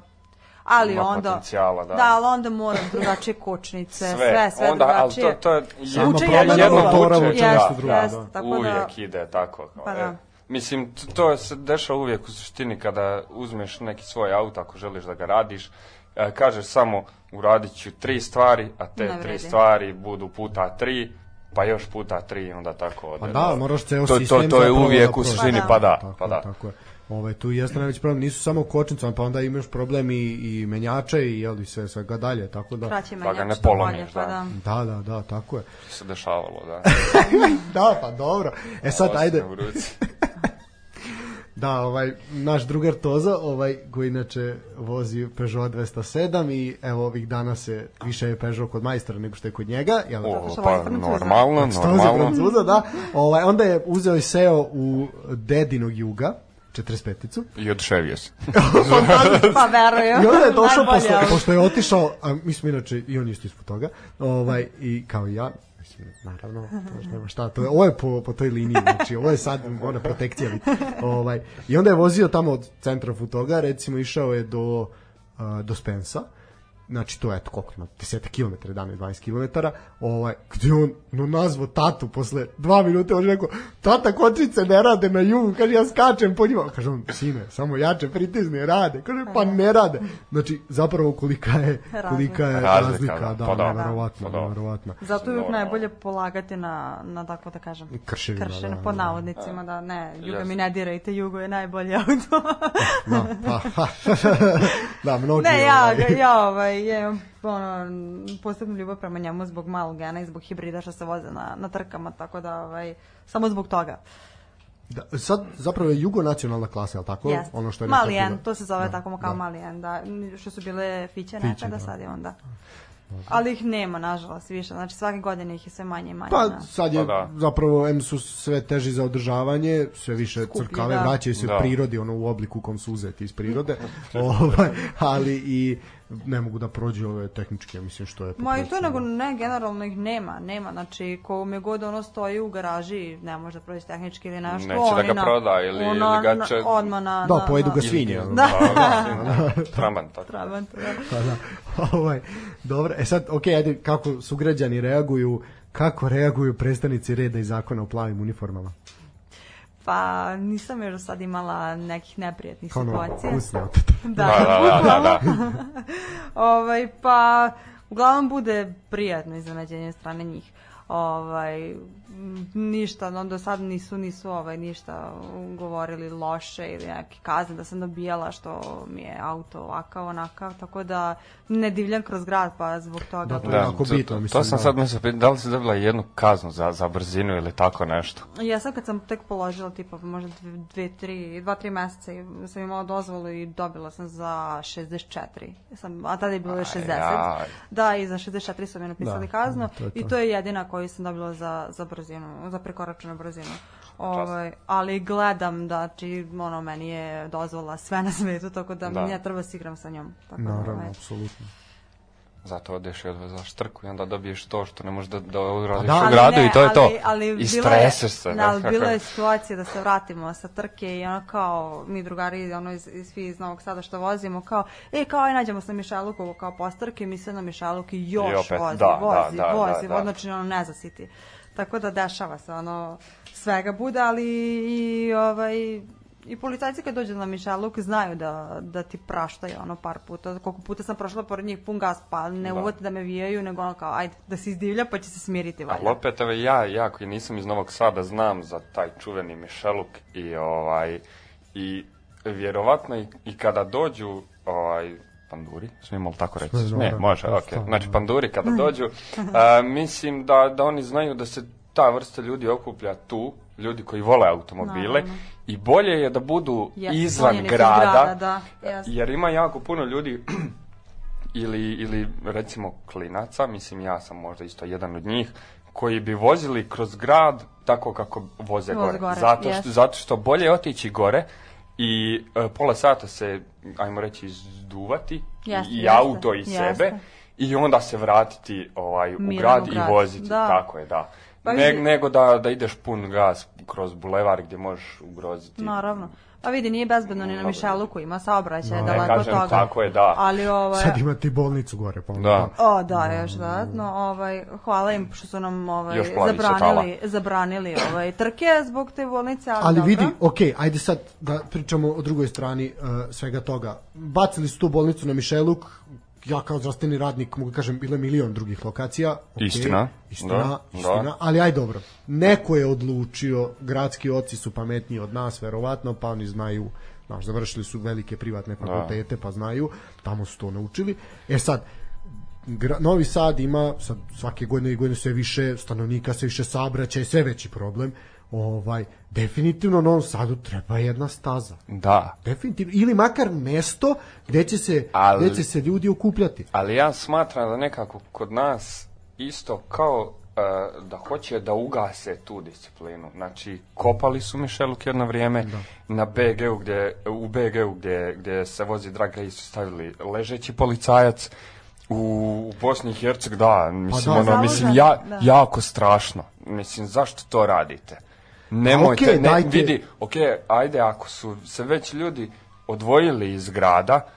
ali ima onda potencijala, da. Da, ali onda mora drugačije kočnice, sve, sve, sve onda, drugačije. Ali to, to je samo problem jedno motora, uče da, nešto drugo. Jest, da. Tako da- uvijek da, ide tako. Pa e. da. E, mislim, to se dešava uvijek u suštini kada uzmeš neki svoj auto ako želiš da ga radiš, E, kažeš samo uradit ću tri stvari, a te Navredi. tri stvari budu puta tri, pa još puta tri, onda tako pa ode. Pa da, moraš ceo to, sistem... To, to je uvijek u suštini, pa da, pa da. Tako, pa da. Tako je. Ovaj, tu jeste najveći problem, nisu samo kočnice, pa onda imaš problem i, i menjače i jeli sve svega dalje, tako da... Kraće menjač, da ga ne polomiš, pa da. da. Da, da, da, tako je. Se dešavalo, da. da, pa dobro. E sad, ajde... Da, ovaj, naš drugar Toza, ovaj, koji inače vozi Peugeot 207 i evo ovih dana se više je Peugeot kod majstora nego što je kod njega. Jel? O, pa, pa normalno, znači, normalno. Francuza, da. Ovaj, onda je uzeo i seo u dedinog juga, 45-icu. I odševio se. pa verujem. I onda je došao, pošto, pošto je otišao, a mi smo inače, i on isto ispod toga, ovaj, i kao i ja, mislim, naravno, nema šta, to je, ovo je po, po toj liniji, znači ovo je sad ona protekcija. Ovaj, I onda je vozio tamo od centra Futoga, recimo išao je do, uh, do Spensa, znači to je eto koliko ima 10 km, 11 12 km, ovaj gde on no nazvo tatu posle 2 minute on je rekao tata kočice ne rade na jugu, kaže ja skačem po njima, kaže on sine, samo jače pritisni rade, kaže pa ne rade. Znači zapravo kolika je kolika je razlika, razlika da, da pa da, verovatno, pa da. verovatno. Zato je najbolje polagati na na tako da kažem krševina, kršen da, po da. navodnicima da, da ne, jugo mi ne dirajte, jugo je najbolje auto. da, pa, pa. da, mnogi. Ne, ja, ovaj ja ovaj je ono, posebno ljubav prema njemu zbog malog gena i zbog hibrida što se voze na, na trkama, tako da ovaj, samo zbog toga. Da, sad zapravo je jugo nacionalna klasa, je li tako? Yes. Ono što je Malijen, da- to se zove da, tako kao da. Malijen, da, što su bile fiće, fiće nekada, da. sad je onda. Ali ih nema, nažalost, više. Znači, svake godine ih je sve manje i manje. Pa, da. sad je, pa, da. zapravo, M su sve teži za održavanje, sve više Skuplji, crkave, da. vraćaju se da. prirodi, ono, u obliku kom su uzeti iz prirode. ovaj, ali i ne mogu da prođe ove tehničke, mislim što je... Ma i to nego ne, generalno ih nema, nema, znači ko kome god ono stoji u garaži, ne može da prođe tehnički ili nešto. Neće da ga na, proda ili, ona, ili ga će... Na, odmah na... Da, pojedu ga svinje. Da. da. Tramant, tako. Tramant, da. Pa da. da. da, da. Pa ovaj, dobro, e sad, okej, okay, ajde, kako sugrađani reaguju, kako reaguju predstavnici reda i zakona u plavim uniformama? pa nisam još sad imala nekih neprijatnih ono, situacija. Usne da, da, da, da, da. da. ovaj, pa uglavnom bude prijatno iznenađenje strane njih. Ovaj, ništa, no do sad nisu, nisu ovaj, ništa govorili loše ili neki kazne da sam dobijala što mi je auto ovakav, onakav, tako da ne divljam kroz grad pa zbog toga. Da, to je jako da, bitno. mislim, to sam da. sad mislim, da li si dobila jednu kaznu za, za brzinu ili tako nešto? Ja sad kad sam tek položila tipa možda dve, dve tri, dva, tri meseca i sam imala dozvolu i dobila sam za 64. Sam, a tada je bilo Aj, 60. Jaj. Da, i za 64 su mi napisali da, kaznu to to. i to je jedina koju sam dobila za, za brzinu brzinu, za prekoračenu brzinu. Ovaj, ali gledam da, či, znači, ono, meni je dozvola sve na svetu, tako da, da. ne treba se igram sa njom. Tako da, Naravno, da, apsolutno. Zato odeš i odvezaš trku i onda dobiješ to što ne možeš da, da uradiš pa da. u gradu ne, i to je ali, to. Ali, I streseš se. Da, ali bilo je situacija da se vratimo sa trke i ono kao, mi drugari, ono, iz, iz, svi iz Novog Sada što vozimo, kao, e, kao, aj, nađemo se na Mišelukovu kao trke, mi se na Mišeluki još I opet, vozi, da, vozi, da, da, vozi, da, da, vozi, da. znači ono ne zasiti. Uh, Tako da dešava se, ono, svega bude, ali i, ovaj, i policajci kad dođu na Mišaluk znaju da, da ti praštaju ono par puta. Koliko puta sam prošla pored njih pun gas, pa ne da. uvati da me vijaju, nego ono kao, ajde, da se izdivlja pa će se smiriti. Valjda. Ali opet, evo, ja, ja koji nisam iz Novog Sada, znam za taj čuveni Mišaluk i ovaj, i vjerovatno i, i kada dođu ovaj, panduri, smijemo li tako reći? ne, da. može, pa ok. Znači, panduri kada da. dođu, a, mislim da, da oni znaju da se ta vrsta ljudi okuplja tu, ljudi koji vole automobile Naravno. i bolje je da budu yes, izvan grada, grada da. jer ima jako puno ljudi ili, ili recimo klinaca, mislim ja sam možda isto jedan od njih, koji bi vozili kroz grad tako kako voze, gore. gore. Zato, yes. što, zato što bolje otići gore, i e, pola sata se, ajmo reći, izduvati jasne, i, auto i sebe i onda se vratiti ovaj, u, grad, u grad i voziti, da. tako je, da. Pa ne, nego da, da ideš pun gas kroz bulevar gdje možeš ugroziti. Naravno. Pa vidi, nije bezbedno ni na Mišeluku, ima saobraćaj, no, daleko kažem, toga. Tako je, da. Ali, ovaj... Sad ima ti bolnicu gore, pa onda. Da. O, da, još dodatno. Ovaj, hvala im što su nam ovaj, zabranili, zabranili ovaj, trke zbog te bolnice. Ali, ali vidi, ok, ajde sad da pričamo o drugoj strani uh, svega toga. Bacili su tu bolnicu na Mišeluk, ja kao zdravstveni radnik mogu da kažem bilo je milion drugih lokacija. Okay, istina. Istina, da, da. istina, da. ali aj dobro. Neko je odlučio, gradski oci su pametniji od nas verovatno, pa oni znaju Znaš, završili su velike privatne da. fakultete, da. pa znaju, tamo su to naučili. E sad, Gra, Novi Sad ima sad svake godine i godine sve više stanovnika, sve više saobraćaja, sve veći problem ovaj definitivno Novom Sadu treba jedna staza. Da. Definitivno ili makar mesto gde će se ali, gde će se ljudi okupljati. Ali ja smatram da nekako kod nas isto kao uh, da hoće da ugase tu disciplinu. Znači, kopali su Mišeluk jedno vrijeme da. na BG-u gdje, u BG-u gde, gdje se vozi drag race su stavili ležeći policajac, U, u Bosni i Herceg, da, mislim, pa da, ono, mislim, ja, da. jako strašno. Mislim, zašto to radite? Nemojte, okay, ne, dajte... vidi, ok, ajde, ako su se već ljudi odvojili iz grada,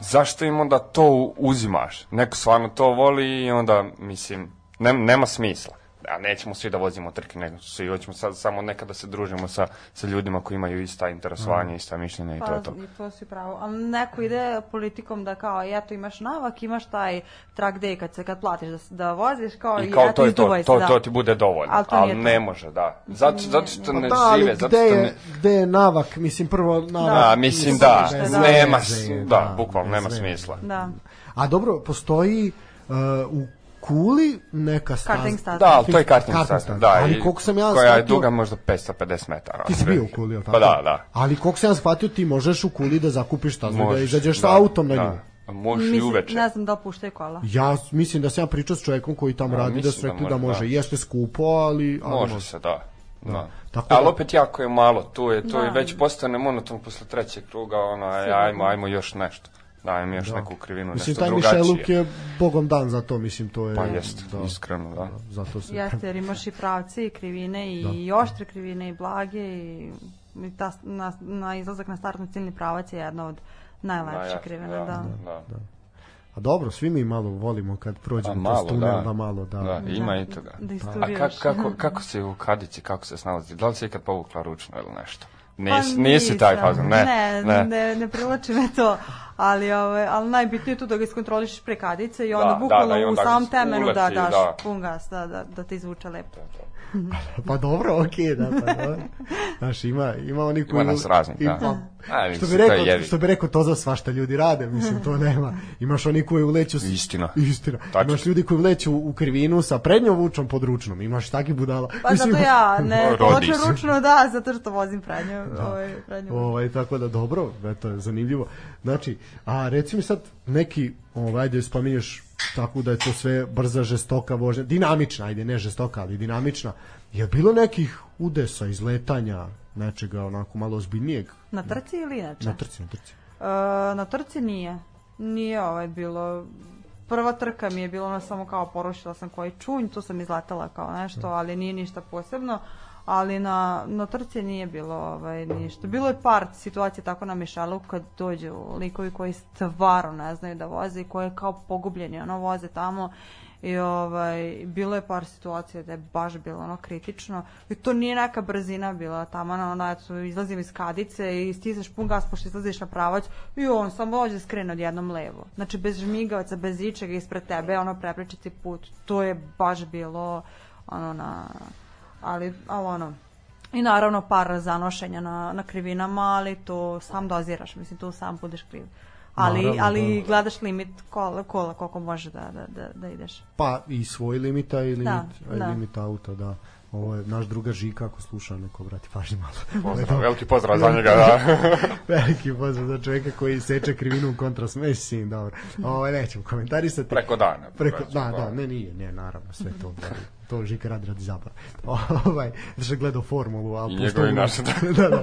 zašto im onda to uzimaš? Neko stvarno to voli i onda, mislim, ne, nema smisla a nećemo svi da vozimo trke, nego svi hoćemo sad samo nekada se družimo sa, sa ljudima koji imaju ista interesovanja, mm. ista mišljenja i pa, to je to. I to si pravo. A neko ide politikom da kao, eto imaš navak, imaš taj track day kad se kad platiš da, da voziš, kao, I kao ja to je to, Dubajs, to, da. to ti bude dovoljno, ali, to ali to. ne može, da. Zato, zato što ne, pa ne da, žive, zato što ne... Gde je navak, mislim prvo da. navak. Da, mislim da, da, nema, da, da, bukvalno nema smisla. Da. A dobro, postoji uh, u kuli neka staza. Karting staza. Da, ali to je karting, karting staza. Da, ali koliko sam ja koja shvatio... duga možda 550 metara. Ti si bio u kuli, ali tako? Pa da, da. Ali koliko sam ja shvatio, ti možeš u kuli da zakupiš stazu, da izađeš da, autom na da. nju. Da. Može i uveče. Ne znam da opuštaju kola. Ja mislim da sam ja pričao s čovjekom koji tamo A, da, radi da su rekli da, da, može. Da. Jeste skupo, ali... ali može, može se, da. Da. da. Tako da... opet jako je malo, tu je, tu da. je već postane monoton posle trećeg kruga, ono, ajmo, ajmo još nešto dajem još da. neku krivinu, mislim, nešto drugačije. Mislim, taj Luk je bogom dan za to, mislim, to je... Pa jest, da, iskreno, da. da zato se... Jeste, jer imaš i pravce i krivine i, da. i oštre krivine i blage i, i ta, na, na izlazak na startnu ciljni pravac je jedna od najlepših da, krivina, da. da. da. da. A dobro, svi mi malo volimo kad prođemo kroz tunel, da. da malo, da. Da, da ima da, i toga. Da pa, A ka, kako, kako se u kadici, kako se snalazi? Da li se ikad povukla ručno ili nešto? Pa Nis, pa nisi taj fazon, ne. Ne, ne, ne, ne privlači me to, ali, ove, ovaj, ali najbitnije je tu da ga iskontrolišeš prekadice i onda da, bukvalno da, da, onda u sam temenu da uleti, da daš da. pun gas, da, da, da te izvuče lepo. Da, da. pa dobro, okej, okay, da, pa dobro. Znaš, ima, ima oni koji... Ima nas raznih, da. Pa, A, mislim, što, bi rekao, to što bi rekao, to za svašta ljudi rade, mislim, to nema. Imaš oni koji uleću... S... Istina. Istina. Tačno. Imaš ljudi koji uleću u krivinu sa prednjom vučom pod ručnom, imaš taki budala. Pa mislim, zato ja, ne, hoću ručno, da, zato što vozim prednjom. Da. Ovaj, prednju. Ovaj, tako da, dobro, to je zanimljivo. Znači, a reci mi sad neki, ovaj, da spominješ tako da je to sve brza, žestoka vožnja, dinamična, ajde, ne žestoka, ali dinamična. Je bilo nekih udesa, izletanja, nečega onako malo ozbiljnijeg. Na trci ili inače? Na trci, na trci. E, na trci nije. Nije ovaj bilo prva trka mi je bilo ona samo kao porušila sam koji čunj, tu sam izlatala kao nešto, ali nije ništa posebno ali na, na trci nije bilo ovaj, ništa. Bilo je par situacija tako na mešalu kad dođu likovi koji stvarno ne znaju da voze i koji kao pogubljeni, ono voze tamo i ovaj, bilo je par situacija da je baš bilo ono kritično i to nije neka brzina bila tamana, onda eto, izlazim iz kadice i stisaš pun gas pošto izlaziš na pravac i on samo dođe da skrene odjednom levo. Znači bez žmigavaca, bez ičega ispred tebe, ono prepričati put. To je baš bilo ono na... Ali, ali ono, I naravno par zanošenja na, na krivinama, ali to sam doziraš, mislim to sam budeš kriv. Uh, ali, Naravno, ali da. gledaš limit kola, kola koliko može da, da, da, da ideš. Pa i svoj limita i da, limit, da, i da. limit auta, da. Ovo je naš druga Žika, ako sluša neko, brati pažnju malo. Pozdrav, veliki pozdrav za njega, da. veliki pozdrav za čovjeka koji seče krivinu u kontrast, mislim, dobro. Ovo, nećemo komentarisati. Preko dana. Preko, da, da, ne, nije, ne, naravno, sve to. Da to Žika radi radi zabava. ovaj, znači da gledao formulu, a pušta u naša, da. da, da.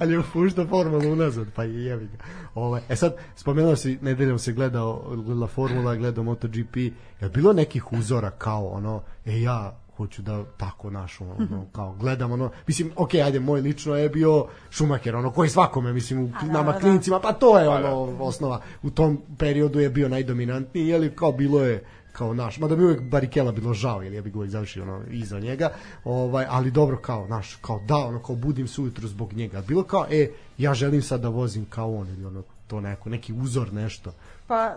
Ali pušta formulu unazad, pa i jevi ga. Ovaj, e sad, spomenuo si, nedeljom se gledao, gledala formula, gledao MotoGP, je bilo nekih uzora kao ono, e ja hoću da tako naš ono, mhm. kao gledam ono mislim ok ajde moj lično je bio Šumaker ono koji svakome mislim u a, da, nama da, da, klincima pa to je pa ono da. osnova u tom periodu je bio najdominantniji je li kao bilo je kao naš, mada bi uvek Barikela bilo žao, ili ja bih uvek završio ono, iza njega, ovaj, ali dobro kao naš, kao da, ono kao budim se ujutru zbog njega, bilo kao, e, ja želim sad da vozim kao on, ili ono, to neko, neki uzor, nešto. Pa,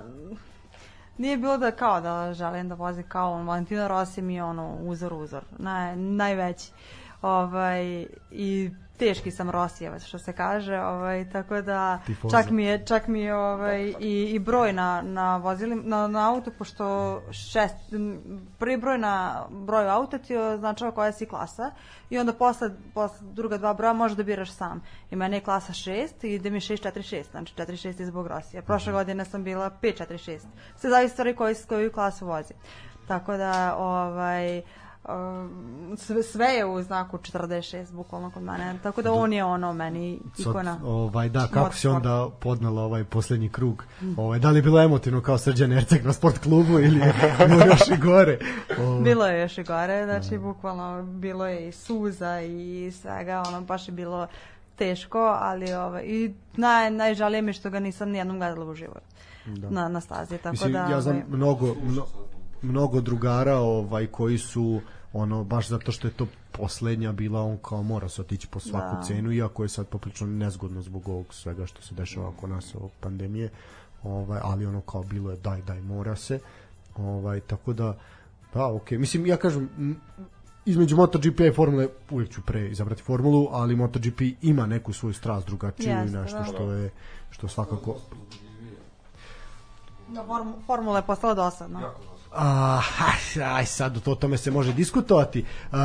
nije bilo da kao da želim da vozim kao on, Valentino Rossi mi je ono uzor, uzor, naj, najveći. Uh, ovaj, i teški sam rosijevac što se kaže, ovaj tako da Tifoza. čak mi je čak mi je ovaj i, i broj na na vozilim na, na auto pošto šest prvi broj na broju auta ti označava koja si klasa i onda posle, posle druga dva broja možeš da biraš sam. I mene je klasa 6 i ide mi 646, znači 46 je zbog Rosije. Prošle mm godine sam bila 546. Sve zavisi stvari koji koju klasu vozi. Tako da ovaj sve, sve je u znaku 46 bukvalno kod mene, tako da, da. on je ono meni ikona. Sad, ovaj, da, kako si onda podnela ovaj poslednji krug? Ovaj, da li je bilo emotivno kao Srđan Erceg na sport klubu ili je bilo još i gore? Ovaj. Bilo je još i gore, znači bukvalno bilo je i suza i svega, ono baš je bilo teško, ali ovaj, i naj, najžalije mi što ga nisam nijednom gledala u životu. Da. Na, na stazi, tako Mislim, da... Ja znam ovaj, mnogo, mno, mnogo drugara ovaj koji su ono baš zato što je to poslednja bila on kao mora se otići po svaku da. cenu iako je sad poprilično nezgodno zbog ovog svega što se dešava oko nas ovog pandemije ovaj, ali ono kao bilo je daj daj mora se ovaj, tako da pa ok, mislim ja kažem između MotoGP i Formule uvijek ću pre izabrati Formulu, ali MotoGP ima neku svoju strast drugačiju i nešto da. što je što svakako Da, formula je postala dosadna. Jako Uh, aj sad, o tome se može diskutovati. Uh,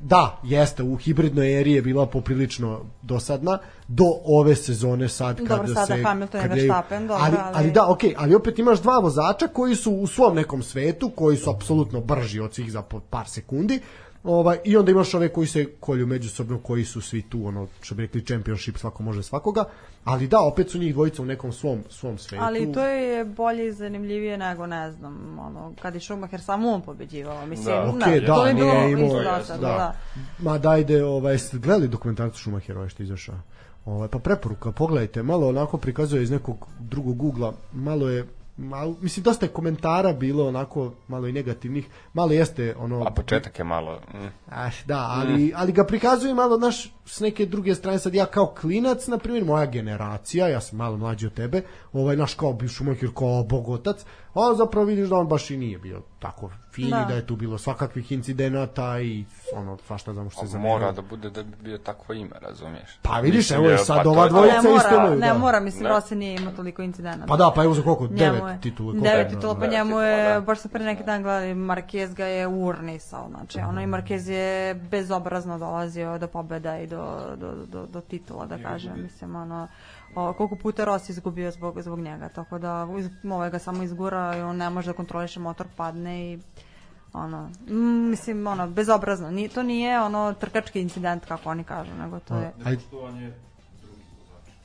da, jeste, u hibridnoj eri je bila poprilično dosadna do ove sezone sad kada sada se... Hamilton kada je Verstappen, dobro, ali, ali... Ali da, okej, ali opet imaš dva vozača koji su u svom nekom svetu, koji su apsolutno brži od svih za par sekundi, Ovaj, I onda imaš ove koji se kolju međusobno, koji su svi tu, ono, što bi rekli, championship, svako može svakoga. Ali da, opet su njih dvojica u nekom svom, svom svetu. Ali to je bolje i zanimljivije nego, ne znam, ono, kad je Schumacher samo on pobeđivao. Mislim, da. Okay, da, to je bilo nije, imao, da, da. Ma dajde, ovaj, gledali dokumentarcu Schumachera, ovaj što izašao? Ovaj, pa preporuka, pogledajte, malo onako prikazuje iz nekog drugog ugla, malo je malo, mislim dosta je komentara bilo onako malo i negativnih. Malo jeste ono A početak je malo. Mm. Ah, da, ali mm. ali ga prikazuje malo naš s neke druge strane sad ja kao klinac na primjer moja generacija ja sam malo mlađi od tebe ovaj naš kao bivši mojkir kao bogotac a zapravo vidiš da on baš i nije bio tako fin da. da je tu bilo svakakvih incidenata i ono svašta znamo što se zamera mora da bude da bi bio takvo ime razumiješ pa vidiš evo je sad pa ova dvojica ne, isto ne da. mora mislim ne. Rose nije imao toliko incidenata pa da pa evo za koliko devet titula devet titula pa njemu je da. baš se pre neki dan gledali Marquez ga je urnisao znači ono i mm. Marquez je bezobrazno dolazio do pobeda i do do, do, do, do titula, da kažem. Mislim, ono, o, koliko puta Ross izgubio zbog, zbog njega. Tako da iz, ovaj ga samo izgura i on ne može da kontroliše motor, padne i ono, mislim, ono, bezobrazno. Ni, to nije ono trkački incident, kako oni kažu, nego to je... Aj...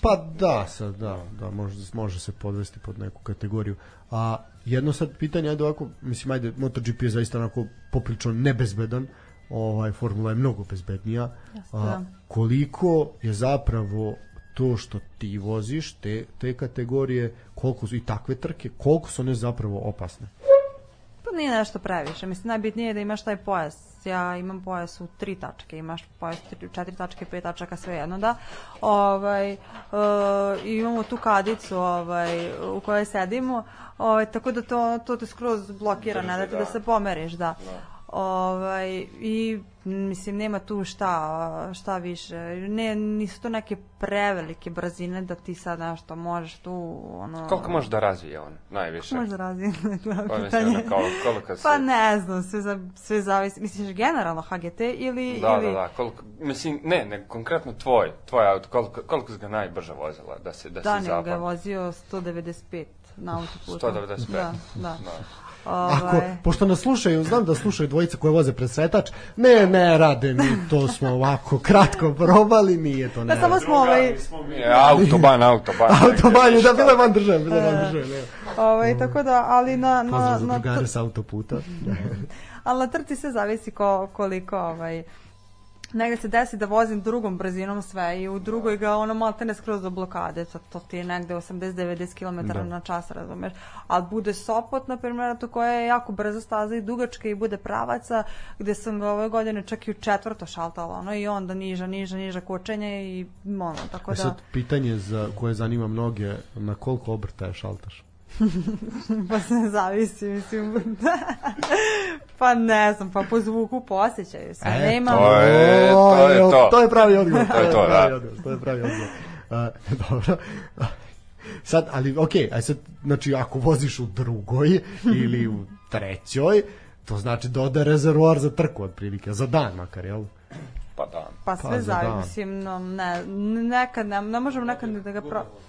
Pa da, sad da, da može, može se podvesti pod neku kategoriju. A jedno sad pitanje, ajde ovako, mislim, ajde, MotoGP je zaista onako poprično nebezbedan, uh, ovaj formula je mnogo bezbednija. Jeste, a, da. koliko je zapravo to što ti voziš te te kategorije, koliko su i takve trke, koliko su one zapravo opasne? Pa nije nešto previše. Mislim najbitnije je da imaš taj pojas. Ja imam pojas u tri tačke, imaš pojas u četiri tačke, pet tačaka, sve jedno da. Ovaj, e, imamo tu kadicu ovaj, u kojoj sedimo, ovaj, tako da to, to te skroz blokira, ne da ti da, da se pomeriš, da. No da. Ovaj, I mislim nema tu šta, šta više. Ne, nisu to neke prevelike brzine da ti sad nešto možeš tu ono Koliko možeš da razvije on? Najviše. Koliko možeš da razvije? pa mislim ono kao koliko se Pa ne znam, sve za sve zavisi. Misliš generalno HGT ili da, da ili Da, da, koliko mislim ne, ne konkretno tvoj, tvoj auto koliko koliko ga najbrže vozila da se da, da se zapamti. Da, ga je vozio 195 na autoputu. 195. Da, da. da. Ovaj. Ako, pošto nas slušaju, znam da slušaju dvojica koje voze presretač, ne, ne, rade mi, to smo ovako kratko probali, nije to ne. Da, samo smo ovaj... E, autoban, autoban. autoban, da, bila van države, bila van e, države. Ne. Da. Ovaj, tako da, ali na... na Pozdrav za drugare sa autoputa. ali na trci se zavisi ko, koliko ovaj, negde se desi da vozim drugom brzinom sve i u drugoj ga ono malte ne skroz do blokade, to, to ti je negde 80-90 km da. na čas, razumeš. A bude Sopot, na primjer, to koja je jako brza staza i dugačka i bude pravaca, gde sam ga ove godine čak i u četvrto šaltala, ono, i onda niža, niža, niža kočenje i ono, tako e da... E sad, pitanje za koje zanima mnoge, na koliko obrtaja šaltaš? pa se ne zavisi, mislim. pa ne znam, pa po zvuku, po osjećaju. e, nema... To je, to je to. To je da. pravi odgovor. to je to, da. to je pravi odgovor. Uh, dobro. sad, ali okej, okay, aj sad, znači ako voziš u drugoj ili u trećoj, to znači doda rezervoar za trku otprilike, za dan makar, jel? Pa dan. Pa sve pa, zavisi, da. no, ne, nekad ne, ne možemo nekad da ga pro... Govorimo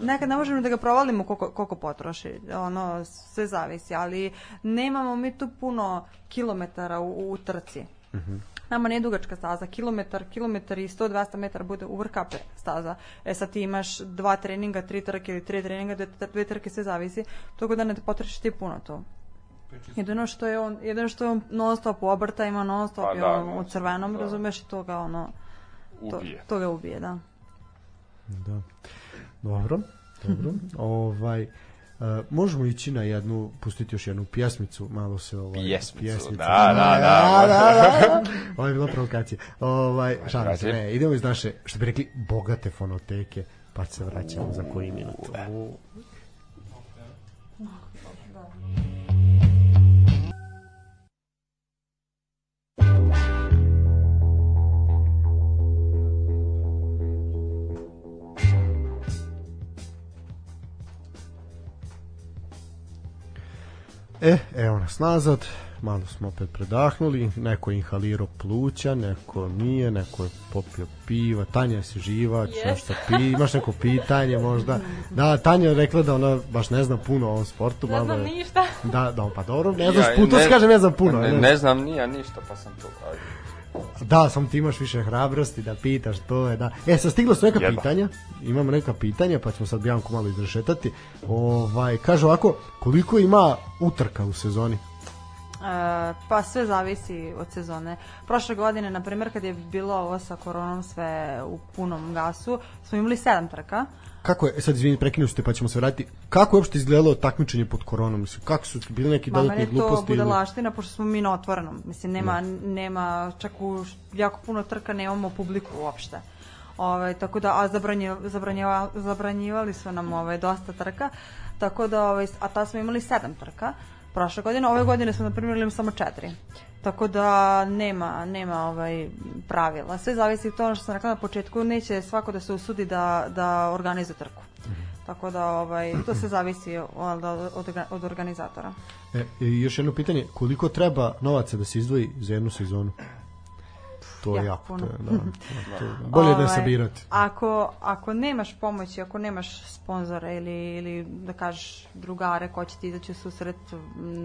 nekad ne možemo da ga provalimo koliko, koliko potroši, ono, sve zavisi, ali nemamo mi tu puno kilometara u, u trci. Mm -hmm. Nama nije dugačka staza, kilometar, kilometar i 100-200 metara bude u vrkape staza. E sad ti imaš dva treninga, tri trke ili tri treninga, dve, dve trke sve zavisi, toko da ne potrošiš ti puno to. Jedino što je on, jedino što je on non stop u obrtajima, non stop pa, je da, on da, u crvenom, da. razumeš, i to ga ono, to, ubije. to ga ubije, da. Da. Dobro, dobro. ovaj, Uh, možemo ići na jednu, pustiti još jednu pjesmicu, malo se ovaj... Pjesmicu, pjesmicu. da, da, da. da, da, da. da. Ovo je bila provokacija. Ovaj, šalim se, ne, idemo iz naše, što bi rekli, bogate fonoteke, pa se vraćamo za koji minut. U, da. E, evo nas nazad, malo smo opet predahnuli, neko je inhalirao pluća, neko nije, neko je popio piva, Tanja se živa, yes. nešto pi, imaš neko pitanje možda. Da, Tanja je rekla da ona baš ne zna puno o ovom sportu. Ne znam je, ništa. Da, da, pa dobro, ne znam, ja, puto, ne, kažem ne znam puno. Ne, ne, ne znam nija ništa, pa sam to... Ajde. Da, sam ti imaš više hrabrosti da pitaš to je da. E, sa stiglo su neka Jeba. pitanja. Imamo neka pitanja, pa ćemo sad Bianku malo izrešetati. Ovaj kaže ovako, koliko ima utrka u sezoni? E, pa sve zavisi od sezone. Prošle godine, na primjer, kad je bilo ovo sa koronom sve u punom gasu, smo imali sedam trka kako je, e, sad izvinite, prekinuo ste pa ćemo se vratiti, kako je uopšte izgledalo takmičenje pod koronom, mislim, kako su bile neke dodatne gluposti? Ma meni je to budalaština, pošto smo mi na otvorenom, mislim, nema, ne. Da. nema, čak u jako puno trka nemamo publiku uopšte. Ove, ovaj, tako da, a zabranje, zabranjiva, zabranjivali su nam ove, ovaj, dosta trka, tako da, ove, ovaj, a ta smo imali sedam trka, prošle godine, ove godine smo, na primjer, imali samo četiri. Tako da nema, nema ovaj pravila. Sve zavisi od toga što sam rekla na početku, neće svako da se usudi da, da organizuje trku. Mhm. Tako da ovaj, to se zavisi od, od, od organizatora. E, još jedno pitanje, koliko treba novaca da se izdvoji za jednu sezonu? to je jako, jako puno. Da, da, to, da. bolje da ovaj, da sabirati. Ako, ako nemaš pomoći, ako nemaš sponzora ili, ili da kažeš drugare ko će ti izaći u susret,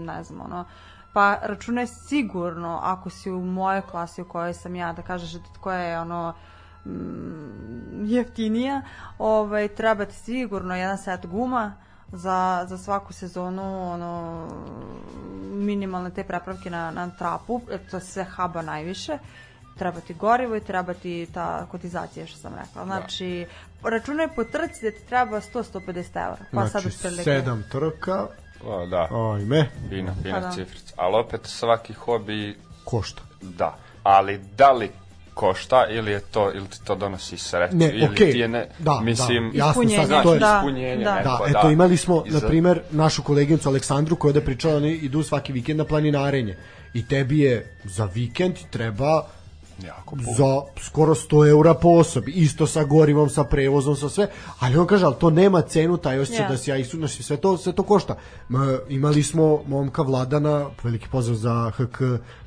ne znam, ono, pa računaj sigurno ako si u mojoj klasi u kojoj sam ja, da kažeš da koja je ono mm, jeftinija, ovaj, treba ti sigurno jedan set guma, za, za svaku sezonu ono, minimalne te prepravke na, na trapu, to sve haba najviše, treba ti gorivo i treba ti ta kotizacija što sam rekla. Da. Znači, da. računaj po trci da ti treba 100-150 evra. Pa znači, sad otprilike... 7 trka, O, da. Ajme. Fina, fina pa da. cifrica. Ali opet svaki hobi... Košta. Da. Ali da li košta ili je to ili ti to donosi sreću ne, ili okay. ti je ne da, mislim da, jasno sad to je da, ispunjenje da, neko, da, da. eto imali smo na primer našu koleginicu Aleksandru koja je da pričala oni idu svaki vikend na planinarenje i tebi je za vikend treba Jako puno. za skoro 100 eura po osobi, isto sa gorivom, sa prevozom, sa sve, ali on kaže, ali to nema cenu, taj osjećaj yeah. da se ja isunaš i sve to, sve to košta. Ma, imali smo momka Vladana, veliki pozdrav za HK,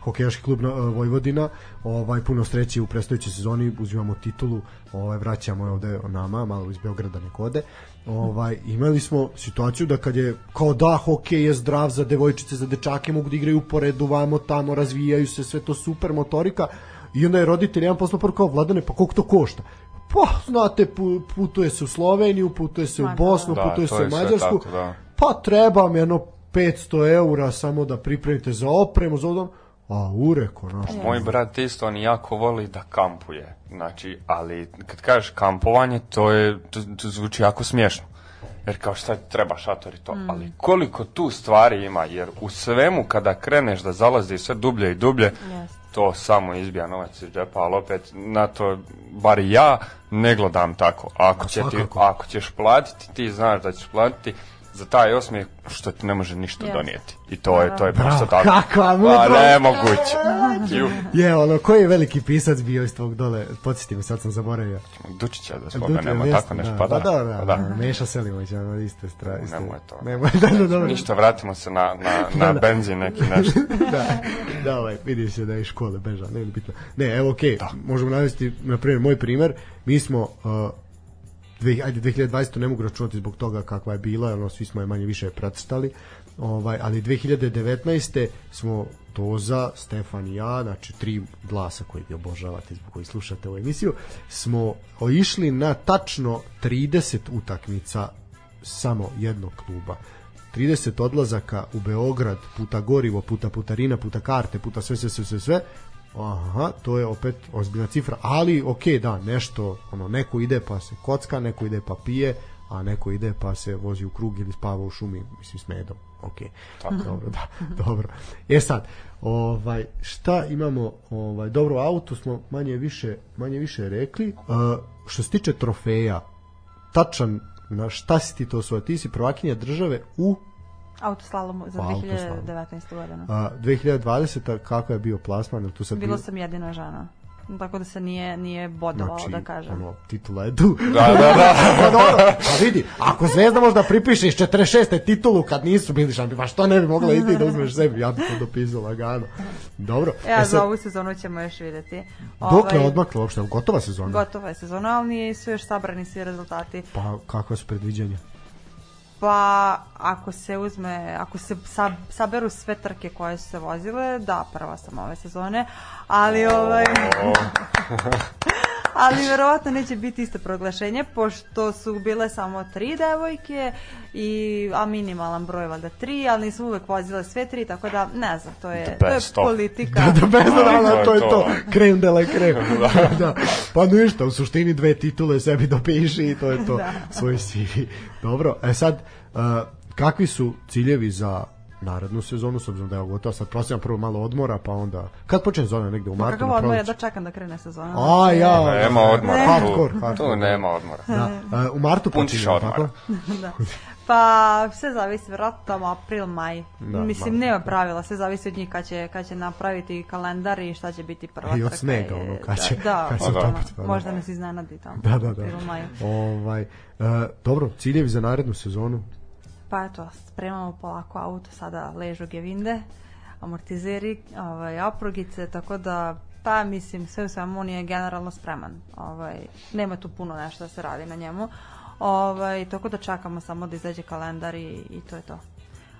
hokejaški klub na, e, Vojvodina, ovaj, puno sreće u predstojećoj sezoni, uzimamo titulu, ovaj, vraćamo je ovde nama, malo iz Beograda nekode. ovaj, imali smo situaciju da kad je kao da hokej je zdrav za devojčice, za dečake mogu da igraju poredu, vamo, tamo, razvijaju se, sve to super motorika, I onda je roditelj jedan poslao poruku kao Vladane, pa koliko to košta? Pa, znate, putuje se u Sloveniju, putuje se u da. Bosnu, da, putuje se u Mađarsku. Tako, da. Pa treba jedno 500 eura samo da pripremite za opremu, za odom. A, ureko, znaš. E. Moj brat isto, on jako voli da kampuje. Znači, ali kad kažeš kampovanje, to je, to, to zvuči jako smiješno. Jer kao šta treba šator i to. Mm. Ali koliko tu stvari ima, jer u svemu kada kreneš da zalazi sve dublje i dublje, yes to samo izbija novac iz džepa, ali opet na to, bar ja, ne gledam tako. Ako, će ti, ako ćeš platiti, ti znaš da ćeš platiti, za taj osmijeh što ti ne može ništa yes. donijeti. I to je to je Bravo, prosto tako. Kakva Pa nemoguće. je, ono, koji je veliki pisac bio iz tvog dole? Podsjeti me, sad sam zaboravio. Dučića da spomenemo, tako nešto. Da. Pa, pa da, da, da, da. Meša Selimović, ono, iste stra... Iste. Nemoj to. Nemoj, da, da, dobro. Da, da. Ništa, vratimo se na, na, na da, benzin neki nešto. da, da, ovaj, vidi se da je škole beža, ne, bitno. Ne, evo, okej, okay, možemo navesti, na primjer, moj primjer, mi smo uh, dve, ajde 2020 ne mogu računati zbog toga kakva je bila, ono svi smo je manje više protestali. Ovaj, ali 2019. smo Toza, Stefan i ja, znači tri glasa koji vi obožavate i zbog koji slušate ovu emisiju, smo išli na tačno 30 utakmica samo jednog kluba. 30 odlazaka u Beograd, puta gorivo, puta putarina, puta karte, puta sve, sve, sve, sve, sve, aha, to je opet ozbiljna cifra, ali ok, da, nešto, ono, neko ide pa se kocka, neko ide pa pije, a neko ide pa se vozi u krug ili spava u šumi, mislim, s medom, ok, Tako. dobro, da, dobro. E sad, ovaj, šta imamo, ovaj, dobro, auto smo manje više, manje više rekli, e, što se tiče trofeja, tačan, na šta si ti to svoje, ti si prvakinja države u Autoslalom za 2019. godinu. A, 2020. kako je bio plasman? Tu sam Bila bio... sam jedina žena tako da se nije nije bodovalo znači, da kažem. Ono, titula je tu. Da, da, da. Pa ono, pa vidi, ako Zvezda možda pripiše iz 46. titulu kad nisu bili šampioni, pa što ne bi mogla iti da uzmeš sebi, ja bih to dopisao lagano. Dobro. Ja e, sad, za ovu sezonu ćemo još videti. Dokle ovaj, odmakla uopšte, gotova sezona? Gotova je sezona, ali nije su još sabrani svi rezultati. Pa kakva su predviđanja? pa ako se uzme, ako se sab, saberu sve trke koje su se vozile, da, prva sam ove sezone, ali ovaj... ali verovatno neće biti isto proglašenje, pošto su bile samo tri devojke, i, a minimalan broj valjda tri, ali nisu uvek vozile sve tri, tako da ne znam, to je, to je politika. Da, da, bez da, to je to, krem de la krem. da. da. Pa ništa, u suštini dve titule sebi dopiši i to je to, da. svoj CV. Dobro, e sad, uh, kakvi su ciljevi za narednu sezonu, s obzirom da je gotova sad prosječan prvo malo odmora, pa onda... Kad počne sezona negde u pa martu? Pa kakav odmor ja da čekam da krene sezona? A, ja... Ne, pa nema odmora. Ne. Hardcore, hardcore. Tu nema odmora. Da. A, e, u martu počinje, tako? da. Pa sve zavisi vjerojatno tamo april, maj. Da, Mislim, malo. nema pravila, sve zavisi od njih kad će, kad će napraviti kalendar i šta će biti prva trka. I od snega ono kad da, će. Da, da, kad će pa da, da, možda nas iznenadi tamo. Da, da, da. April, maj. Ovaj, e, dobro, ciljevi za narednu sezonu? pa eto, spremamo polako auto, sada ležu gevinde, amortizeri, ovaj, oprugice, tako da pa mislim sve u svemu on je generalno spreman. Ovaj, nema tu puno nešto da se radi na njemu. Ovaj, tako da čekamo samo da izađe kalendar i, i to je to.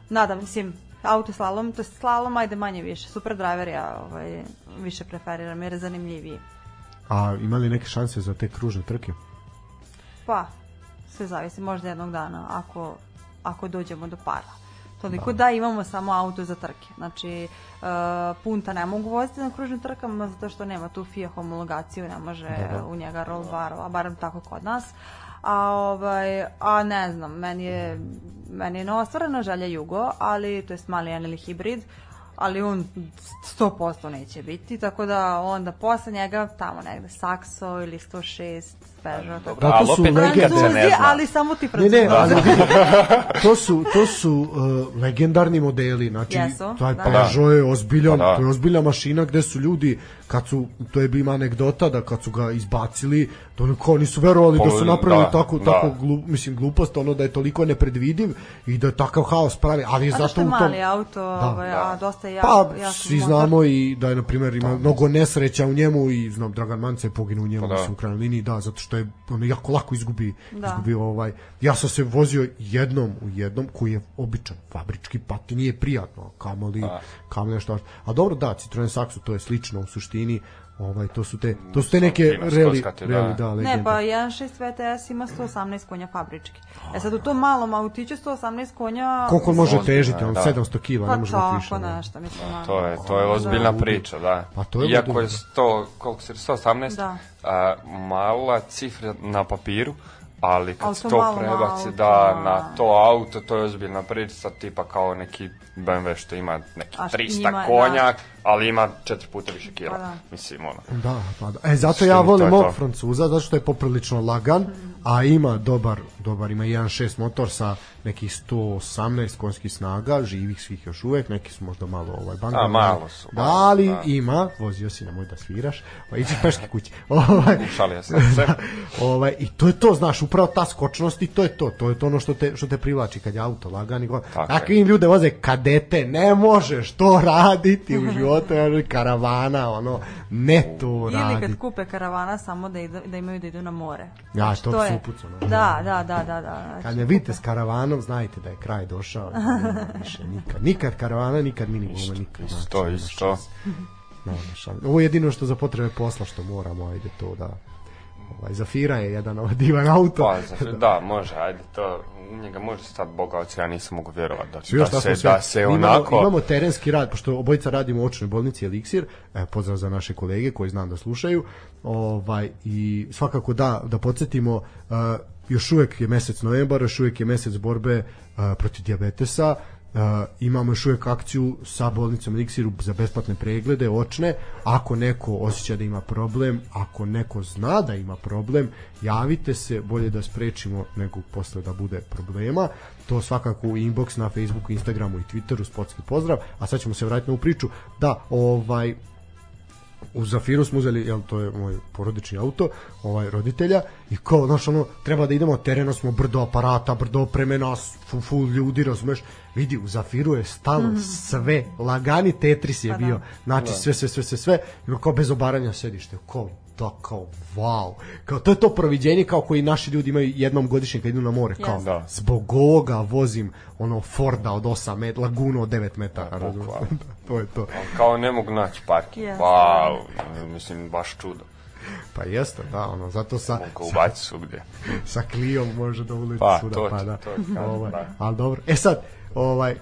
Nadam, da, mislim, auto slalom, to je slalom, ajde manje više. Super driver ja ovaj, više preferiram jer je zanimljiviji. A ima li neke šanse za te kružne trke? Pa, sve zavisi, možda jednog dana, ako ako dođemo do para. Toliko da. da imamo samo auto za trke. Znači, uh, punta ne mogu voziti na kružnim trkama zato što nema tu FIA homologaciju, ne može da, da. u njega roll bar, a barem tako kod nas. A, ovaj, a ne znam, meni je, meni je neostvarena želja Jugo, ali to je mali N hibrid, ali on 100% neće biti, tako da onda posle njega tamo negde Saxo ili 106 Peugeot. da, to su legendarni, ali samo ti Ne, ne, ali da, da. to su to su uh, legendarni modeli, znači Jesu, taj da. Peugeot je ozbiljan, pa da. to je ozbiljna mašina gde su ljudi kad su to je bila anegdota da kad su ga izbacili, da oni kao nisu verovali da su pa, da, napravili da, tako, da. tako glup, mislim, glupost, ono da je toliko nepredvidiv i da je takav haos pravi, ali pa zato u tom... mali auto, da, ovaj, a da. dosta ja, pa, ja svi motor. znamo i da je, na primjer, ima da. mnogo nesreća u njemu i znam, Dragan Mance je poginuo u njemu, pa, da. u krajnoj liniji, da, zato što je ono, jako lako izgubi, da. izgubio ovaj... Ja sam se vozio jednom u jednom koji je običan, fabrički pati, nije prijatno, kamoli, da. kamoli nešto. A dobro, da, Citroen Saxo, to je slično u suštini, Ovaj to su te mm, to su te neke reli da. reli da legende. Ne, pa 1.6 VTS ima 118 konja fabrički. E sad u tom malom autiću 118 konja Koliko on može težiti? On da. 700 kg, pa ne može da više. Pa nešto, mislim. Da, to je to je da, da. ozbiljna da. priča, da. Pa to je Iako je 100 koliko se 118 da. a, mala cifra na papiru, ali kad se to prebaci da na to auto, to je ozbiljna priča, tipa kao neki BMW što ima neki 300 njima, konja, da. ali ima četiri puta više kila. Pa da. Mislim, ono. Da, pa da. E, zato ja volim ovog Francuza, zato što je poprilično lagan, mm a ima dobar, dobar ima 1.6 motor sa nekih 118 konjskih snaga, živih svih još uvek, neki su možda malo ovaj banda. A malo su. Da, ali da. ima, vozio si nemoj da sviraš, pa ići peške kući. Ovaj. Ušalio se. Da, ovaj, I to je to, znaš, upravo ta skočnost i to je to, to je to ono što te, što te privlači kad je auto lagani. Takvi Takvim ljude voze kadete, ne možeš to raditi u životu, karavana, ono, ne to Ili raditi. Ili kad kupe karavana samo da, idu, da imaju da idu na more. Ja, znači, to, to je je... da, da, da, da, da. Znači, Kad me vidite s karavanom, znajte da je kraj došao. Ne, više, nikad, nikad karavana, nikad mini minimuma, nikad. Isto, isto. Nema šans. Ovo je jedino što za potrebe posla što moramo, ajde to da... Ovaj, Zafira je jedan ovaj divan auto. Pa, Zafira, da, može, ajde to njega može sad boga oca, ja nisam mogu vjerovati da, Svi, da, da, se, da se onako... Imamo, imamo terenski rad, pošto obojica radimo u očnoj bolnici Eliksir, e, pozdrav za naše kolege koji znam da slušaju, ovaj, i svakako da, da podsjetimo, e, još uvek je mesec novembar, još uvek je mesec borbe e, protiv diabetesa, Uh, imamo još uvek akciju sa bolnicom Eliksiru za besplatne preglede očne, ako neko osjeća da ima problem, ako neko zna da ima problem, javite se, bolje da sprečimo nego posle da bude problema, to svakako u inbox na Facebooku, Instagramu i Twitteru, sportski pozdrav, a sad ćemo se vratiti na ovu priču, da, ovaj, u Zafiru smo uzeli, jel, to je moj porodični auto, ovaj, roditelja, i kao, znaš, ono, treba da idemo, tereno smo, brdo aparata, brdo opreme, nas, fu, fu, ljudi, razumeš, vidi, u Zafiru je stalo mm. sve, lagani Tetris je pa da. bio, znači, da. znači, sve, sve, sve, sve, sve, i kao, bez obaranja sedište, kao, da kao wow, kao to je to proviđenje kao koji naši ljudi imaju jednom godišnje kad idu na more, kao yes. da. zbog ovoga vozim ono Forda od 8 metara, Lagunu od 9 metara, da, da, to je to. Kao ne mogu naći parking, yes. wow, mislim baš čudo. Pa jeste, da, ono, zato sa... Mogu ubaci svugde. Sa Klijom može da uleći pa, svuda, to, pa da. To, to, ovaj, da. Ali dobro, e sad, ovaj,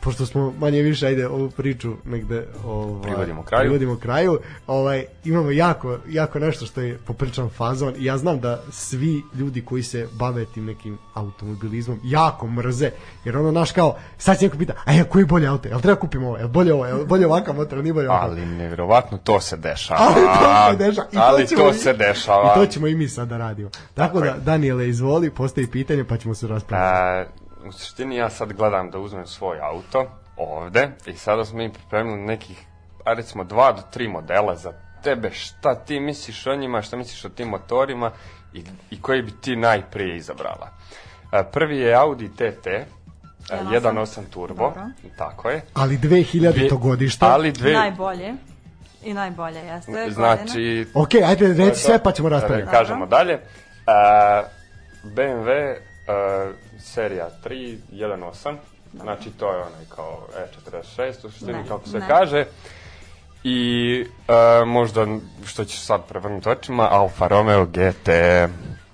pošto smo manje više ajde ovu priču negde ovaj privodimo kraju. Privodimo kraju. Ovaj imamo jako jako nešto što je popričan fazon ja znam da svi ljudi koji se bave tim nekim automobilizmom jako mrze jer ono naš kao sad se neko pita aj koji je bolje auto? Jel treba kupimo ovo? Ovaj? Jel bolje ovo? Ovaj? Jel bolje ovakav motor, nije bolje ovakav? Ali neverovatno to se dešava. Ali to se dešava. ali to, to se dešava. I to ćemo i mi sad da radimo. Tako, Tako da Daniele izvoli, postavi pitanje pa ćemo se raspraviti. A u suštini ja sad gledam da uzmem svoj auto ovde i sada smo mi pripremili nekih, a recimo dva do tri modela za tebe, šta ti misliš o njima, šta misliš o tim motorima i, i koji bi ti najprije izabrala. E, prvi je Audi TT, 1.8 e, Turbo, dobro. tako je. Ali 2000 to godište. Ali dve... Najbolje. I najbolje, jeste. Znači... Godine. Ok, ajde reći sve pa ćemo da, da, raspravljati. Da, kažemo dalje. E, BMW serija 3, 1.8, da. znači to je onaj kao E46 u suštini, kako se ne. kaže. I e, možda, što ću sad prevrnuti očima, Alfa Romeo GT.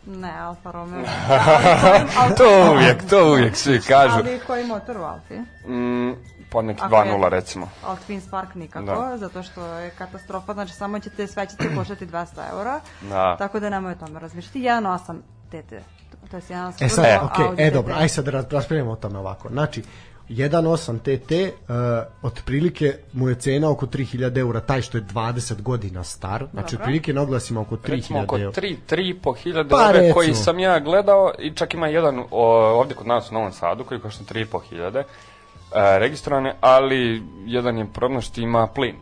Ne, Alfa Romeo. to uvijek, to uvijek svi kažu. Ali koji motor u Alfi? Mm, pa neki 2.0 recimo. Ali Twin Spark nikako, da. zato što je katastrofa, znači samo ćete, sve ćete koštati 200 eura. Da. Tako da nemoj o tome razmišljati. 1.8 TT to je jedan e, sad, e, okay, e, dobro, aj sad da raspravljamo o tome ovako. Znači, 1.8 TT, uh, otprilike mu je cena oko 3000 eura, taj što je 20 godina star, znači Dobra. otprilike na oglasima oko 3000 recimo, oko 3, 3.500 pa, eura recimo. koji sam ja gledao i čak ima jedan o, ovdje kod nas u Novom Sadu koji košta 3.500 uh, e, registrovane, ali jedan je problem što ima plin.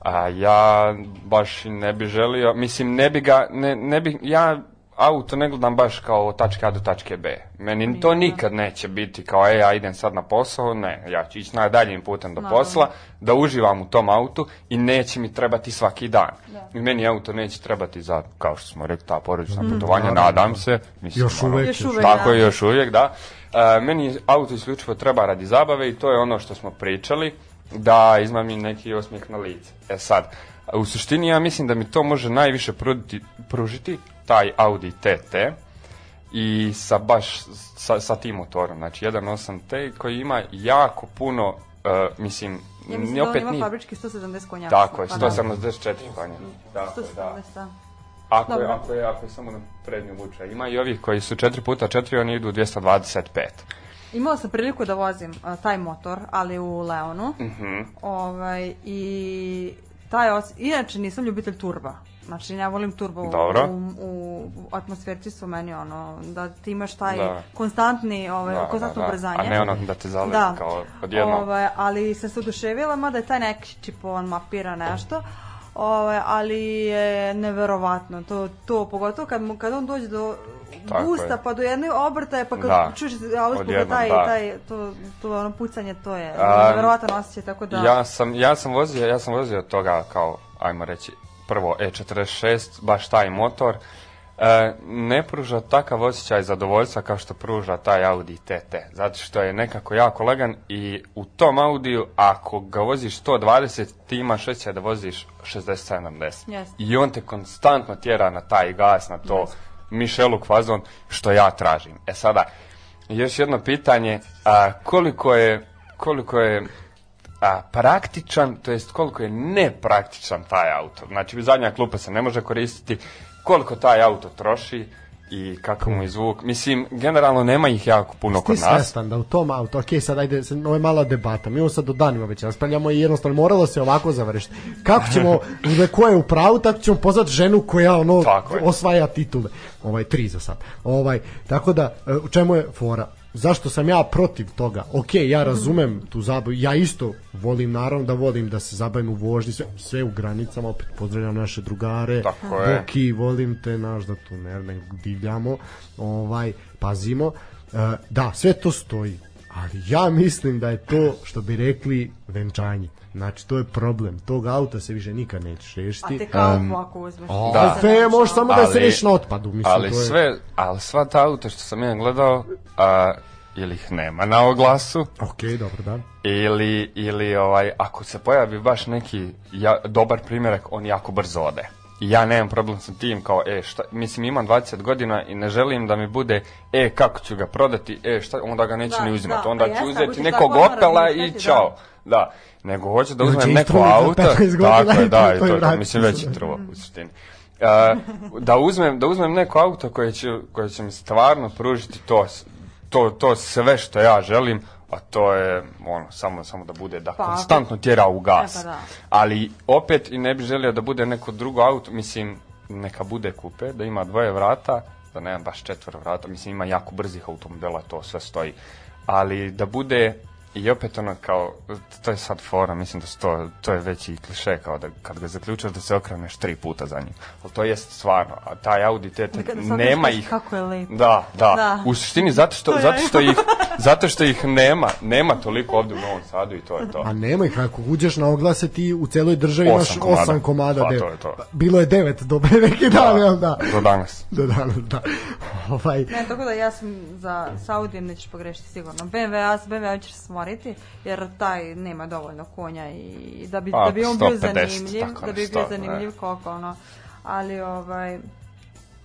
A ja baš ne bi želio, mislim ne bi ga, ne, ne bi, ja auto ne gledam baš kao od tačke A do tačke B. Meni to nikad neće biti kao, e, ja idem sad na posao, ne, ja ću ići najdaljim putem do posla, da uživam u tom autu i neće mi trebati svaki dan. Da. I meni auto neće trebati za, kao što smo rekli, ta porodična mm. putovanja, Naravno. nadam se. Mislim, još uvek. Ono, još uvek tako je, da. još uvijek, da. E, meni auto isključivo treba radi zabave i to je ono što smo pričali, da izmam izmami neki osmijeh na lice. E sad, u suštini ja mislim da mi to može najviše pruditi, pružiti taj Audi TT i sa baš sa, sa tim motorom, znači 1.8T koji ima jako puno, uh, mislim, ja mislim opet da on ima fabrički 170 pa da. konja. Tako je, 174 konja. Tako, 170, da. da. Ako Dobre. je, ako je, ako je samo na prednju vuče. Ima i ovih koji su 4 puta 4 oni idu 225. Imao sam priliku da vozim uh, taj motor, ali u Leonu. Mm -hmm. ovaj, I taj os... Inače nisam ljubitelj turba. Znači, ja volim turbo Dobro. u, u atmosferci su meni ono, da ti imaš taj da. konstantni, ovaj, da, da konstantno da, da. brzanje. A ne ono da te zalepi da. kao odjedno. Ovaj, ali sam se oduševila, mada je taj neki čip on mapira nešto. Ovaj, ali je neverovatno to, to pogotovo kad, kad on dođe do gusta, pa do jedne obrtaje, pa kad da. čuješ auspuha, da taj, da. taj, to, to ono pucanje, to je um, neverovatan osjećaj, tako da... Ja sam, ja sam vozio, ja sam vozio toga kao, ajmo reći, prvo E46, baš taj motor, e, ne pruža takav osjećaj zadovoljstva kao što pruža taj Audi TT, zato što je nekako jako lagan i u tom Audiju ako ga voziš 120 ti imaš osjećaj da voziš 60-70 yes. i on te konstantno tjera na taj gas, na to yes. Mišeluk fazon što ja tražim. E sada, još jedno pitanje, a koliko je, koliko je a, praktičan, to jest koliko je nepraktičan taj auto. Znači, zadnja klupa se ne može koristiti, koliko taj auto troši, i kako mu je zvuk. Mislim, generalno nema ih jako puno Sti kod nas. svestan da u tom auto, ok, sad ajde, ovo je mala debata, mi ovo sad do danima već raspravljamo i jednostavno moralo se ovako završiti. Kako ćemo, da ko je u pravu, tako ćemo pozvati ženu koja ono osvaja titule. Ovaj, tri za sad. Ovaj, tako da, e, u čemu je fora? zašto sam ja protiv toga? Ok, ja razumem tu zabavu, ja isto volim, naravno da volim da se zabavim u vožnji, sve, sve u granicama, opet pozdravljam naše drugare, Tako je. Boki, volim te, naš da tu ne, ne divljamo, ovaj, pazimo, e, da, sve to stoji, ali ja mislim da je to što bi rekli venčanje. Znači, to je problem. Tog auta se više nikad nećeš rešiti. A te kao um, ako uzmeš. O, da. Fe, možeš samo ali, da se reši na otpadu. Mislim, ali, to je... sve, ali sva ta auta što sam ja gledao, a, ili ih nema na oglasu. Ok, dobro, da. Ili, ili ovaj, ako se pojavi baš neki ja, dobar primjerak, on jako brzo ode ja nemam problem sa tim, kao, e, šta, mislim, imam 20 godina i ne želim da mi bude, e, kako ću ga prodati, e, šta, onda ga neću da, ni uzimati, da, onda pa ću uzeti nekog opela i čao. Da. da. Nego hoću da uzmem neko auto, tako je, da, i to, to, mislim, već je trvo u suštini. Uh, da, uzmem, da uzmem neko auto koje će, koje će mi stvarno pružiti to, to, to sve što ja želim, a to je ono, samo, samo da bude da pa, konstantno da. tjera u e, pa gas. pa da. Ali opet i ne bih želio da bude neko drugo auto, mislim, neka bude kupe, da ima dvoje vrata, da nema baš četvr vrata, mislim ima jako brzih automobila, to sve stoji, ali da bude I opet ono kao, to je sad fora, mislim da to, to je veći kliše, kao da kad ga zaključaš da se okreneš tri puta za njim. Ali to jest stvarno, a taj Audi TT da, nema ih. Kako je lepo. Da, da, da. U suštini zato što, zato što ih, zato što ih nema, nema toliko ovde u Novom Sadu i to je to. A nema ih, ako uđeš na oglase ti u celoj državi osam imaš komada. osam komada. Pa, to je to. Bilo je devet do pre neki da, dan, jel da? Do danas. Do danas, da. ovaj. Ne, tako da ja sam za, sa Audijem nećeš pogrešiti sigurno. BMW, ja BMW, ja ćeš s zanemariti jer taj nema dovoljno konja i da bi, pa, da bi on 150, bio da. zanimljiv, da bi bio zanimljiv ne. koliko ono. Ali ovaj,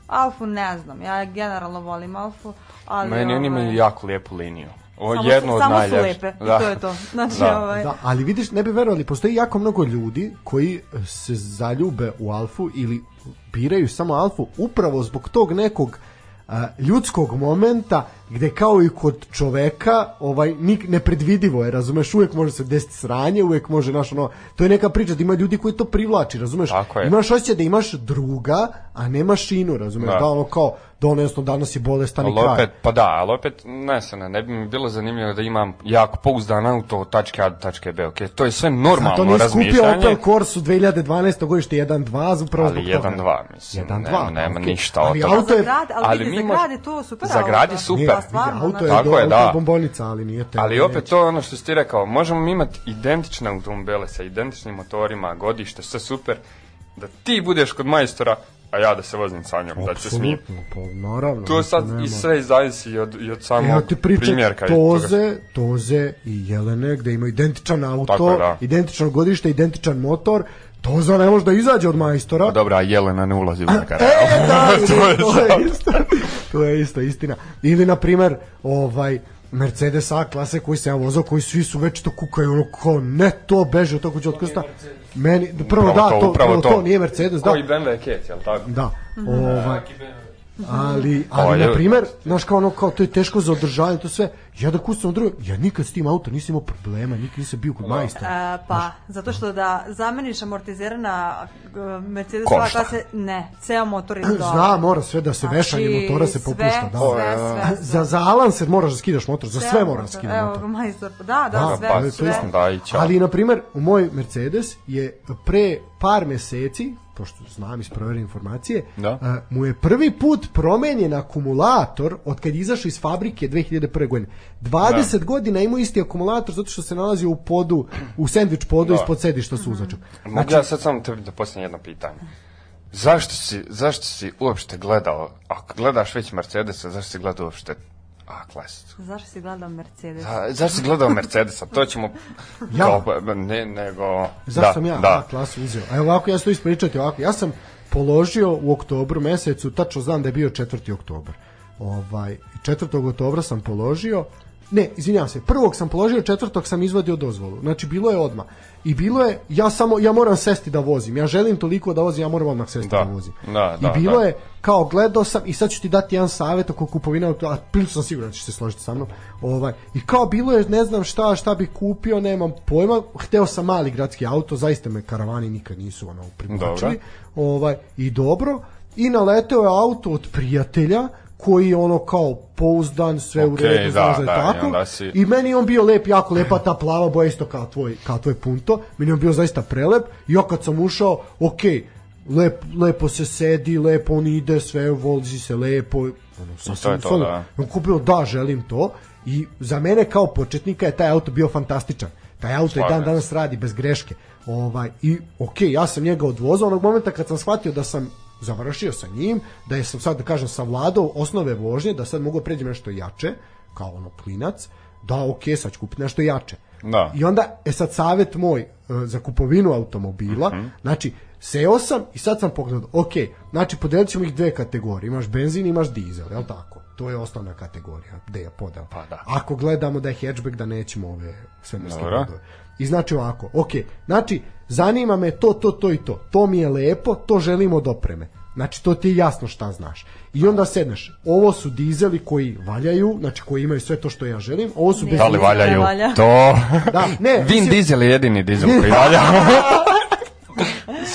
Alfu ne znam, ja generalno volim Alfu. Ali, Meni ovaj, oni imaju ovaj, jako lijepu liniju. O, samo jedno su, od samo najljepših. su lepe, da. to je to. Znači, da. Ovaj... da, ali vidiš, ne bi verovali, postoji jako mnogo ljudi koji se zaljube u Alfu ili biraju samo Alfu upravo zbog tog nekog uh, ljudskog momenta gde kao i kod čoveka ovaj nik nepredvidivo je razumeš uvek može se desiti sranje uvek može naš ono to je neka priča da ima ljudi koji to privlači razumeš imaš osjećaj da imaš druga a ne mašinu razumeš da, da ono kao donesno da, danas je bolestan i kraj. Opet, pa da, al opet, ne se ne, ne bi mi bilo zanimljivo da imam jako pouzdan auto od tačke A tačke B, ok, to je sve normalno Zato razmišljanje. to nisi kupio Opel Corsa 2012. godište 1.2, upravo ali Ali 1.2, mislim, 1, nema, nema okay. ništa ali Auto je, ali, ali, vidi, za grad to super Za grad super, da, stvarno. Auto je, znači- tako je, da. bombolica, ali nije te. Ali opet neći. to ono što ste rekao, možemo imati identične automobile sa identičnim motorima, godište, sve super, da ti budeš kod majstora, a ja da se vozim sa njom, da se smijem. Pa, naravno. To sad nema. i sve zavisi od, i od samog e, ja ti pričam, Toze, Toze i Jelene, gde ima identičan auto, je, da. identično godište, identičan motor, Toza ne može da izađe od majstora. Pa dobra, Jelena ne ulazi u nekara. E, da, to je, to je isto to je isto istina. Ili, na primer, ovaj, Mercedes A klase koji se ja vozao, koji svi su već to kukaju, ono kao ne to beže od tog Đotkosta. Meni, prvo upravo da, to, upravo to, to, nije Mercedes, da. Koji BMW Cat, jel tako? Da. Mm -hmm. Ovaj, ali, ali na primer, znaš kao ono, kao to je teško za održanje, to sve, ja da kusam drugo, ja nikad s tim autom nisam imao problema, nikad nisam bio kod majstora. E, pa, znaš, zato što da zameniš amortizirana e, Mercedes Košta. klase, ne, ceo motor je dole. Zna, mora sve da se znači, vešanje motora se popušta. Sve, da. sve, sve, sve. Za, za alanser moraš da skidaš motor, za sve, sve moraš da skidaš motor. Evo, majstor, pa da, da, da sve, pa, sve. Da, ali, na primer, moj Mercedes je pre par meseci pošto znam iz provere informacije, da. a, mu je prvi put promenjen akumulator od kad je izašao iz fabrike 2001. godine. 20 da. godina ima isti akumulator zato što se nalazi u podu, u sandvič podu da. ispod sedišta suzačog. Mhm. Znači, Mogu ja sad samo tebi da postavim jedno pitanje. Zašto si, zašto si uopšte gledao, ako gledaš već Mercedes, zašto si gledao uopšte A klasicu. Zašto si gledao Mercedes? A, da, zašto si gledao Mercedesa? To ćemo... ja? Kao, ne, nego... Zašto da, sam ja da. A klasu uzeo? A ovako, ja ću ispričati ovako. Ja sam položio u oktobru mesecu, tačno znam da je bio 4. oktobar. Ovaj, 4. oktobra sam položio, Ne, izvinjavam se, prvog sam položio, četvrtog sam izvadio dozvolu. Znači, bilo je odma. I bilo je, ja samo, ja moram sesti da vozim. Ja želim toliko da vozim, ja moram odmah sesti da, da vozim. Da, da, I bilo da. je, kao gledao sam, i sad ću ti dati jedan savjet oko kupovina, auto, a prilično sam siguran da ćeš se složiti sa mnom. Ovaj, I kao bilo je, ne znam šta, šta bih kupio, nemam pojma. Hteo sam mali gradski auto, zaista me karavani nikad nisu ono, privlačili. Ovaj, I dobro, i naleteo je auto od prijatelja koji je ono kao pouzdan, sve okay, u redu, da, da, da tako. I, si... I meni on bio lep, jako lepa ta plava boja isto kao tvoj, kao tvoj punto. Meni on bio zaista prelep. I ja kad sam ušao, okej, okay, lep, lepo se sedi, lepo on ide, sve vozi se lepo. Ono, sasvim, to, to da. On kupio, da, želim to. I za mene kao početnika je taj auto bio fantastičan. Taj auto Slavne. i dan danas radi bez greške. Ovaj, I okej, okay, ja sam njega odvozao onog momenta kad sam shvatio da sam završio sa njim, da je sad, da kažem, savladao osnove vožnje, da sad mogu pređem nešto jače, kao ono klinac, da ok, sad ću kupiti nešto jače. Da. I onda, e sad savet moj e, za kupovinu automobila, mm -hmm. znači, seo sam i sad sam pogledao, ok, znači podelit ćemo ih dve kategorije, imaš benzin, imaš dizel, jel tako? To je osnovna kategorija, gde je podao. Pa da. Ako gledamo da je hatchback, da nećemo ove svemirske brodove. I znači ovako, ok, znači, zanima me to, to, to i to. To mi je lepo, to želimo od opreme. Znači, to ti je jasno šta znaš. I onda sedneš. Ovo su dizeli koji valjaju, znači koji imaju sve to što ja želim. Ovo su bez... Da li valjaju? To... Da, ne, Vin mislim... dizel je jedini dizel koji valja.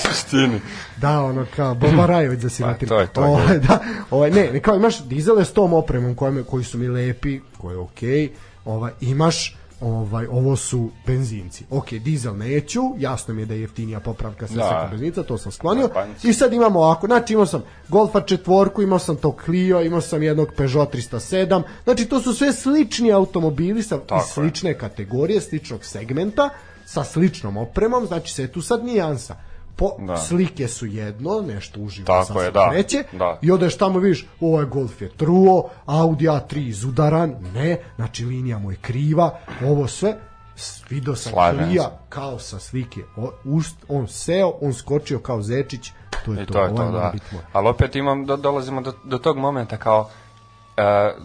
Suštini. Da, ono kao Boba Rajović za simatir. Pa, to je to. Ovo, ovaj, da, ovaj, ne, ne, kao imaš dizele s tom opremom koje, koji su mi lepi, koji je okej. Okay, ovaj, imaš ovaj ovo su benzinci. Ok, dizel neću, jasno mi je da je jeftinija popravka sa da. benzinca, to sam sklonio. Da, I sad imamo ovako, znači imao sam Golfa četvorku, imao sam to Clio, imao sam jednog Peugeot 307, znači to su sve slični automobili sa Tako slične je. kategorije, sličnog segmenta, sa sličnom opremom, znači sve tu sad nijansa po, da. slike su jedno, nešto uživo Tako sasvim je, da. treće, da. i odeš tamo vidiš, ovaj Golf je truo, Audi A3 izudaran, ne, znači linija mu je kriva, ovo sve, video sam Slaven. klija kao sa slike, o, ust, on seo, on skočio kao zečić, to je I to, to, je to ovaj da. Ali opet imam, do, dolazimo do, do tog momenta kao, E,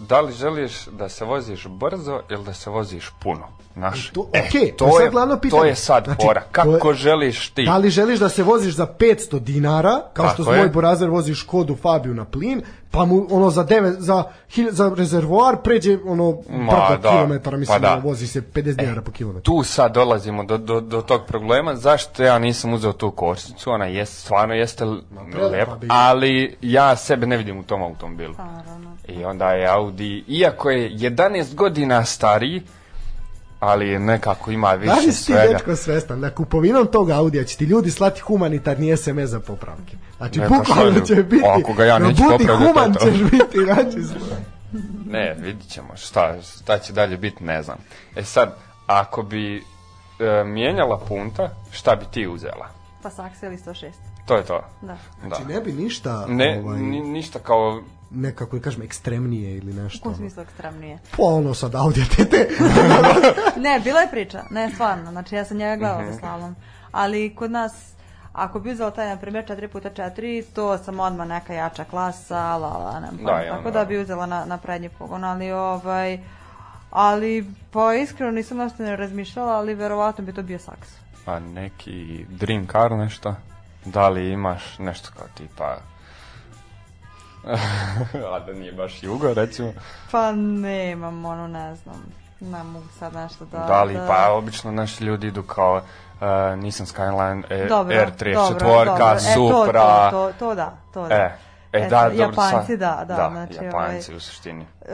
da li želiš da se voziš brzo ili da se voziš puno? Znaš, e, to, e, okay, to, to, je, glavno pitanje. to je sad znači, bora. Kako je, želiš ti? Da li želiš da se voziš za 500 dinara, kao Tako što je. moj borazer vozi Škodu Fabiju na plin, pa mu ono za 9 za za rezervoar pređe ono preko da, kilometara mislim pa da. vozi se 50 e, dinara po kilometru. Tu sad dolazimo do, do, do tog problema zašto ja nisam uzeo tu košnicu, ona je stvarno jeste lepa, pa ali ja sebe ne vidim u tom automobilu. Pa, I onda je Audi, iako je 11 godina stariji, ali nekako ima više svega. Da li si svega. dečko svestan da kupovinom tog Audija će ti ljudi slati humanitarni SMS za popravke? Znači, pa bukvalno će biti, ako ga ja neću budi human to, ćeš biti, znači, Ne, vidit ćemo šta, šta će dalje biti, ne znam. E sad, ako bi e, mijenjala punta, šta bi ti uzela? Pa saksa ili 106. To je to. Da. da. Znači, ne bi ništa... Ne, ovaj... ništa kao nekako i da kažem ekstremnije ili nešto. U kom smislu ekstremnije? Pa ono sad Audi TT. ne, bila je priča, ne stvarno, znači ja sam njega gledala za mhm. slalom, ali kod nas Ako bi uzela taj, na primjer, 4x4, to sam odmah neka jača klasa, la, la, ne, pa, da, tako ono. Da, da bi uzela na, na prednji pogon, ali ovaj, ali pa iskreno nisam nešto ne razmišljala, ali verovatno bi to bio saks. Pa neki dream car nešto, da li imaš nešto kao tipa a da nije baš jugo, recimo. Pa nemam, ono, ne znam. Ne mogu sad nešto da... Da li, da... pa obično naši ljudi idu kao uh, e, nisam Skyline, e, dobro, R34, dobro, dobro. Supra... E, to, to, to, to da, to e. da. E, E, da, dobro, Japanci, da, da, da, znači, ovaj, Japanci ovaj, u suštini. Uh,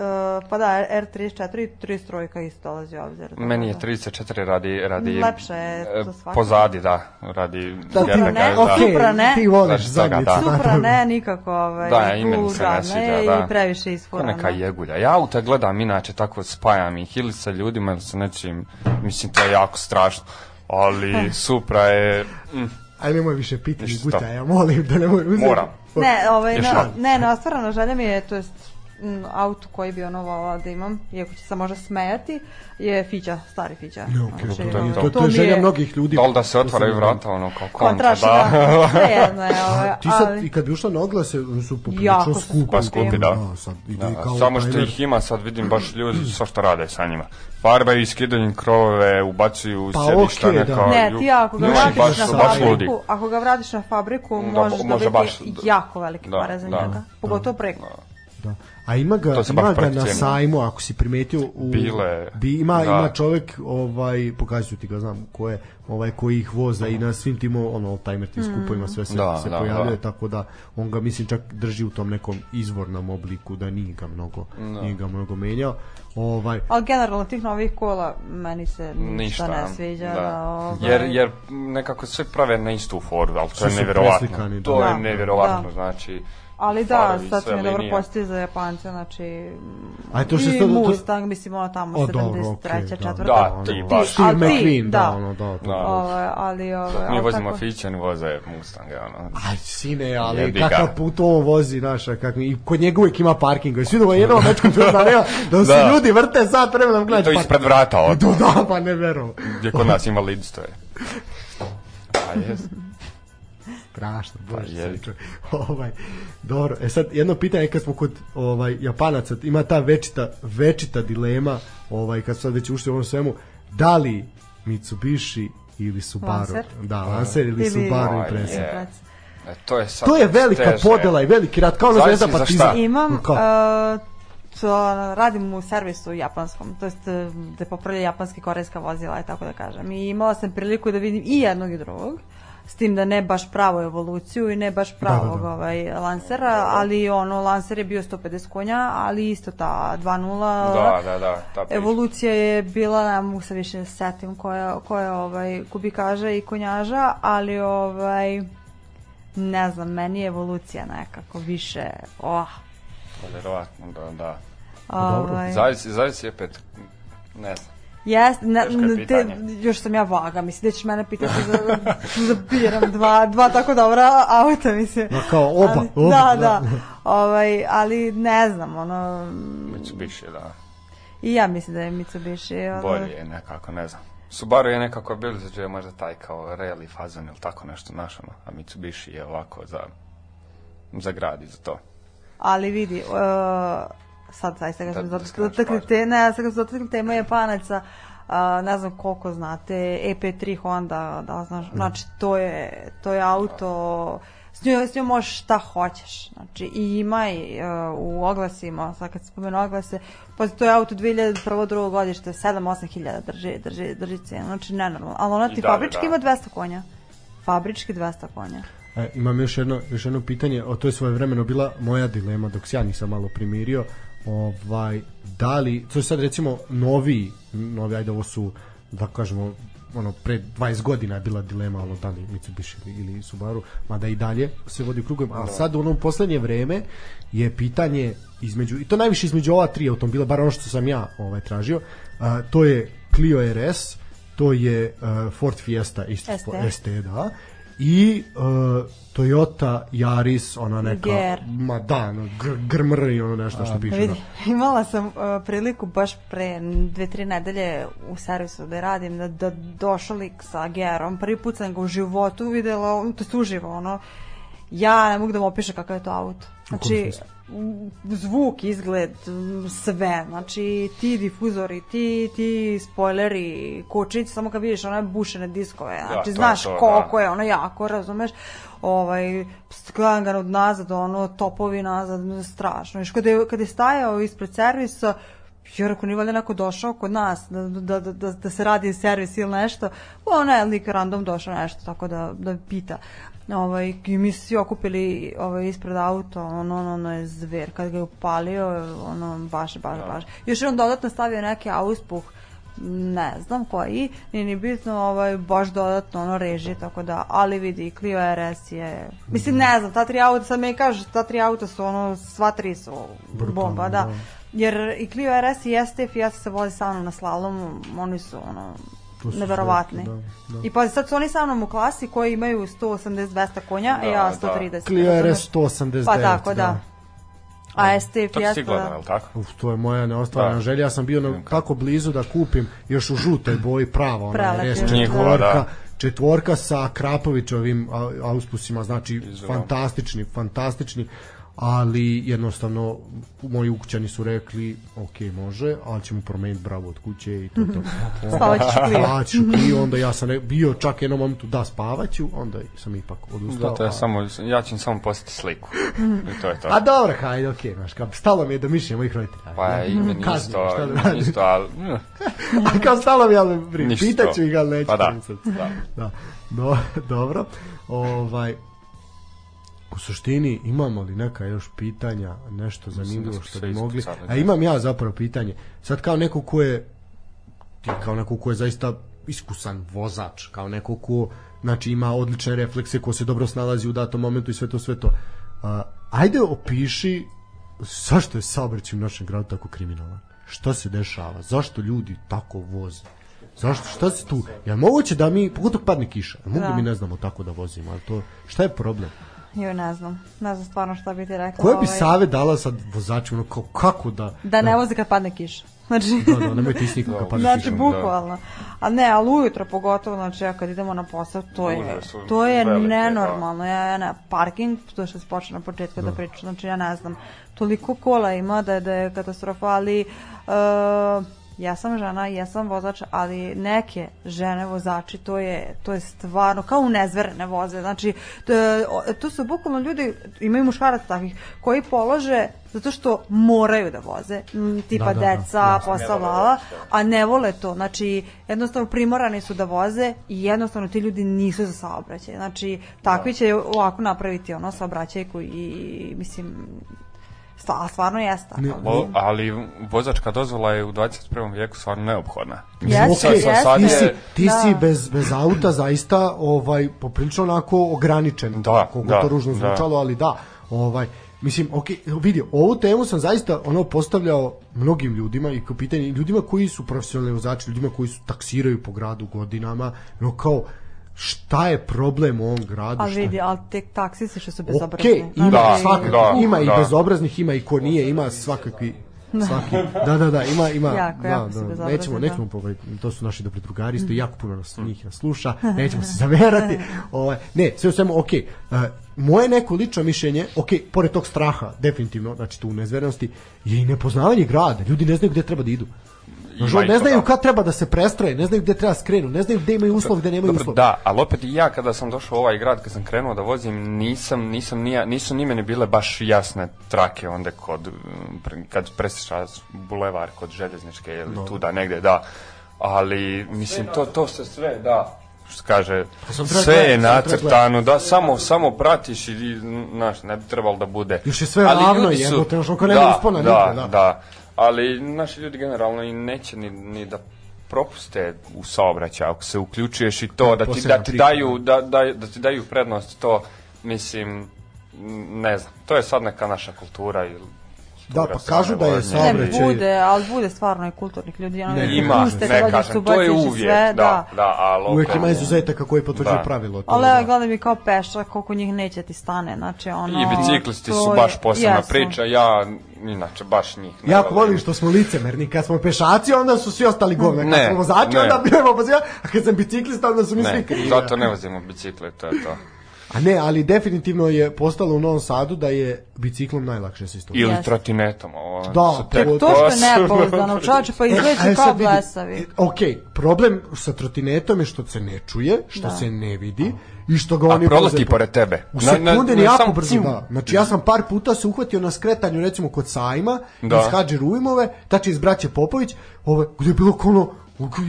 pa da, R34 i 33 isto dolazi u obzir. Da, Meni je 34 da. radi, radi Lepše je e, to svakako. Pozadi, da, radi... Da, ti, ne, da, okay, supra ne. Ti voliš zadnjicu. Da. Supra ne, nikako, ovaj, da, tu, i se da, ne sviđa, da. I previše isfurano. Neka jegulja. Ja auta gledam, inače, tako spajam ih ili sa ljudima ili sa nečim, mislim, to je jako strašno. Ali Supra je... Mm, Ajde nemoj više piti Ništa. guta, ja molim da nemoj uzeti. Moram. Ne, ovaj, na, ne, na ostvarano želja mi je, to jest auto koji bi ono volala da imam, iako će se možda smejati, je Fića, stari Fića. No, okay. znači, to, to, to, to, je želja mnogih ljudi. Da da se otvaraju da. vrata, ono, kao kontra, da. da. jedno ovaj, Ti sad, i kad bi ušla na oglase, su poprilično skupi. Pa skupi, da. da. sad, da, kao Samo što ih ima, sad vidim baš ljudi, sva što rade sa njima farbaju, skidanjem krovove, ubacuju pa, sedišta okay, neka... Da. Ne, ti ako ga, vratiš baš, na fabriku, baš ako ga vratiš na fabriku, da, možeš može da dobiti baš, jako velike da, pare za da, njega. Da. Pogotovo preko. Da. da. A ima ga, ima ga na sajmu, ako si primetio, u, Bile, bi, ima, da. ima čovek, ovaj, pokazuju ti ga, znam ko je, ovaj, koji ih voza i na svim timo, ono, all timer tim mm. skupovima sve se, da, se da, pojavljuje, da. tako da on ga, mislim, čak drži u tom nekom izvornom obliku, da nije ga mnogo, da. nije ga mnogo menjao. Ovaj. Al generalno tih novih kola meni se ništa, ne da. sviđa. Da. ovaj. jer, jer nekako sve prave na istu foru, al to je neverovatno. Da. To da. je neverovatno, da. znači Ali da, sad je dobro postoji za Japance, znači A to što i Mustang, mislim, ona tamo o, 73. Dobro, okay, četvrta. Da, ti da, baš. Steve McQueen, da, da ono, da. da. Ove, ali, ove, Mi vozimo Fića, ni voze Mustang, ono. Aj, sine, ali kakav put ovo vozi, naša, kak, i kod njega uvijek ima parkinga. I svi da jednom mečku tu zanima da se da. ljudi vrte sad vremenom gledati. I to pa- ispred vrata, ovo. Da, pa ne verujem. Gdje kod nas invalid stoje. A jest strašno, bože, pa, ovaj, dobro, e sad jedno pitanje kad smo kod ovaj, Japanaca, ima ta večita, večita dilema, ovaj, kad sad već ušli u ovom svemu, da li Mitsubishi ili Subaru, Lancer? da, pa, Lancer ili, ili Subaru i pa, Impreza. Yeah. E, to je, sad to je velika težne. podela i veliki rat, kao na zvezda partizan. Imam, Ko? uh, e, to, radim u servisu japanskom, to jest da popravlja japanske korejska vozila, i tako da kažem. I imala sam priliku da vidim i jednog i drugog s tim da ne baš pravu evoluciju i ne baš da, pravog da, da, ovaj lansera, ali ono lanser je bio 150 konja, ali isto ta 2.0 da, da, da, ta priča. evolucija je bila, ne mogu se više da setim koja, koja ovaj kubikaža i konjaža, ali ovaj ne znam, meni je evolucija nekako više, oh. Pa, verovatno, da, da. Ovaj. Zavisi, zavisi opet, ne znam Jes, na, te, još sam ja vaga, mislim da ćeš mene pitati za, za biram dva, dva tako dobra auta, mislim. No, kao oba, ali, oba. Da, da. da. ovaj, ali ne znam, ono... Mitsubishi, da. I ja mislim da je Mitsubishi. Ono... Bolje je nekako, ne znam. Subaru je nekako bilo za je možda taj kao rally fazon ili tako nešto naš, ono, a Mitsubishi je ovako za, za grad i za to. Ali vidi, uh, sad zaista kažem, zato što dotakli, ne, sad dotakli tema Japanaca, a, ne znam koliko znate, EP3 Honda, da, znaš, mm. znači to je, to je auto, s njoj, s njom možeš šta hoćeš, znači i ima i, uh, u oglasima, sad kad se spomenu oglase, pa to je auto 2001. drugo godište, 7-8 hiljada drži, drži, drži cenu, znači nenormalno, ali ona ti da, da, fabrički da. ima 200 konja, fabrički 200 konja. E, imam još jedno, još jedno pitanje, o to je svoje vremeno bila moja dilema dok se ja nisam malo primirio, ovaj da li to je sad recimo novi novi ajde ovo su da kažemo ono pre 20 godina je bila dilema ono da li Mitsubishi ili Subaru mada i dalje se vodi u krugom a da. sad u poslednje vreme je pitanje između i to najviše između ova tri automobila bar ono što sam ja ovaj tražio a, to je Clio RS to je uh, Ford Fiesta isto ST. ST da i uh, Toyota Yaris, ona neka Ger. ma da, no, gr, grmr i ono nešto što da. piše. Vidi, da. Imala sam uh, priliku baš pre dve, tri nedelje u servisu da radim, da, da došao lik sa Gerom, prvi put sam ga u životu videla, to je uživo, ono, ja ne mogu da vam opišem kakav je to auto. Znači, zvuk, izgled, sve, znači ti difuzori, ti, ti spoileri, kočić, samo kad vidiš one bušene diskove, da, znači ja, znaš je to, koliko da. je ono jako, razumeš, ovaj, gledam ga od nazad, ono, topovi nazad, strašno, još kada je, kada je stajao ispred servisa, Jer ako nije valjda neko došao kod nas da, da, da, da, da se radi servis ili nešto, ona je lik random došao nešto tako da, da pita. Ovaj, I mi se svi okupili ovaj, ispred auta, ono, ono, ono je zver. Kad ga je upalio, ono, baš, baš, da. baš. Još je on dodatno stavio neki auspuh, ne znam koji, nije ni bitno, ovaj, baš dodatno ono reži, tako da, ali vidi, Clio RS je, mislim, ne mhm. znam, ta tri auta, sad mi kažeš, ta tri auta su ono, sva tri su bomba, da. da. Jer i Clio RS i STF i ja se voze sa mnom na slalomu, oni su ono, neverovatni. Da, da. I pa sad su oni sa mnom u klasi koji imaju 180-200 konja, da, a ja 130. Da. da. Clio RS 189. Pa tako, da. da. A ST Fiesta... Tako si da. gledana, tako? Uf, to je moja neostvarana da. želja. Ja sam bio na, tako blizu da kupim još u žutoj boji prava. Ona, res da. četvorka, da. četvorka sa Krapovićovim auspusima, znači Izvedom. fantastični, fantastični ali jednostavno moji ukućani su rekli ok može, ali ćemo promeniti bravo od kuće i to to. Spavaću Clio, onda ja sam bio čak jednom momentu da spavaću, onda sam ipak odustao. Da, to je a... samo, ja ću samo postati sliku. I to je to. A dobro, hajde, ok, znaš, stalo mi je da mišljenja mojih roditelja. Pa ja, i meni Kazni, isto, isto, ali... a kao stalo mi, ali pitaću ih, ali neću. Pa da, da. da. No, dobro, ovaj, u suštini imamo li neka još pitanja, nešto da zanimljivo što bi mogli. A imam ja zapravo pitanje. Sad kao neko ko je kao neko ko je zaista iskusan vozač, kao neko ko znači ima odlične reflekse, ko se dobro snalazi u datom momentu i sve to sve to. Uh, ajde opiši zašto je saobraćaj u našem gradu tako kriminalan. Šta se dešava? Zašto ljudi tako voze? Zašto? Šta se tu? Ja moguće da mi, pogotovo padne kiša, mogu da. mi ne znamo tako da vozimo, al to, šta je problem? joj ne znam, ne znam stvarno šta bi ti rekla. Koje bi ovaj... save dala sad vozaču, ono kao, kako da... Da ne da. vozi kad padne kiša. Znači, da, da, nemoj ti snikla da. kad padne znači, kiša. Znači, bukvalno. Da. A ne, ali ujutro pogotovo, znači, ja kad idemo na posao, to je, to je velike, da. nenormalno. Ja, ja ne, parking, to što se počne na početku da. da pričam, znači, ja ne znam, toliko kola ima da, da je katastrofa, ali... Uh, ja sam žena, ja sam vozač, ali neke žene vozači, to je, to je stvarno kao u nezverene voze. Znači, to su bukvalno ljudi, imaju muškaraca takvih, koji polože zato što moraju da voze, tipa da, da, da. deca, da, da. posao, lala, a ne vole to. Znači, jednostavno primorani su da voze i jednostavno ti ljudi nisu za saobraćaj. Znači, takvi da. će ovako napraviti ono saobraćajku i, mislim, Stva, stvarno jeste. Ne, Lo, ali vozačka dozvola je u 21. vijeku stvarno neophodna. Mislim, okay, sad, yes, je... Ti si, ti da. si bez, bez auta zaista ovaj, poprilično onako ograničen. Da, kako da, to ružno da. zvučalo, da. ali da. Ovaj, Mislim, ok, vidi, ovu temu sam zaista ono postavljao mnogim ljudima i kao pitanje, ljudima koji su profesionalni vozači, ljudima koji su taksiraju po gradu godinama, no kao, šta je problem u ovom gradu? A vidi, ali te taksiste što su bezobrazni. Okay, da, ima, da, da, svakak, da, ima da. i bezobraznih, ima i ko nije, ima svakakvi da. svaki. Da, da, da, ima ima jako, da, jako da, da. nećemo nećemo pogoditi. Ovaj, to su naši dobri drugari, isto mm. jako puno nas njih mm. nas sluša. Nećemo se zaverati. Ovaj ne, sve u svemu okej. Uh, moje neko lično mišljenje, okej, pored tog straha, definitivno, znači tu nezverenosti je i nepoznavanje grada. Ljudi ne znaju gde treba da idu. Nažalost, ne znaju da. kad treba da se prestroje, ne znaju gde treba da skrenu, ne znaju gde imaju uslov, gde nemaju uslov. Da, ali opet i ja kada sam došao u ovaj grad, kad sam krenuo da vozim, nisam, nisam, nija, nisu ni meni bile baš jasne trake onda kod, kad presječaš bulevar kod željezničke ili no. tu da negde, da. Ali, mislim, to, to se sve, da, što kaže, pa sve je nacrtano, da, samo, samo pratiš i, znaš, ne bi trebalo da bude. Još je sve ravno, jedno, te još oko nema da, da, da, da, da ali naši ljudi generalno i neće ni, ni da propuste u saobraćaju ako se uključuješ i to da ti da ti da daju da, da, da ti daju prednost to mislim ne znam to je sad neka naša kultura i Da, pa kažu da je saobraćaj... Ne bude, ali bude stvarno i kulturnih ljudi. Ono, ne, ima, ne kažem, to je uvijek, sve, da, da, da ali... Uvijek ima izuzetaka koji potvrđuju da. pravilo. To, ali ja da. gledam i kao peša, koliko njih neće ti stane, znači ono... I biciklisti su baš posebna priča, ja inače baš njih. Ne jako volim što smo licemerni, kad smo pešaci onda su svi ostali govne, kad ne, smo vozači onda bivamo, a kad sam biciklista onda su mi svi krivi. Zato ne vozimo bicikle, to je to. A ne, ali definitivno je postalo u Novom Sadu da je biciklom najlakše se istopi. Ili Jeste. trotinetom. Ovo, da, to, to što je nepouzdano, čoče, pa e, izgledaš e, kao vidi, blesavi. E, ok, problem sa trotinetom je što se ne čuje, što da. se ne vidi i što ga oni... A prolazi pored tebe. U sekunde na, jako brzo, da. Znači, ja sam par puta se uhvatio na skretanju, recimo, kod Sajma, da. iz Hadži Rujmove, tači iz braće Popović, ove, ovaj, gde je bilo kao ono,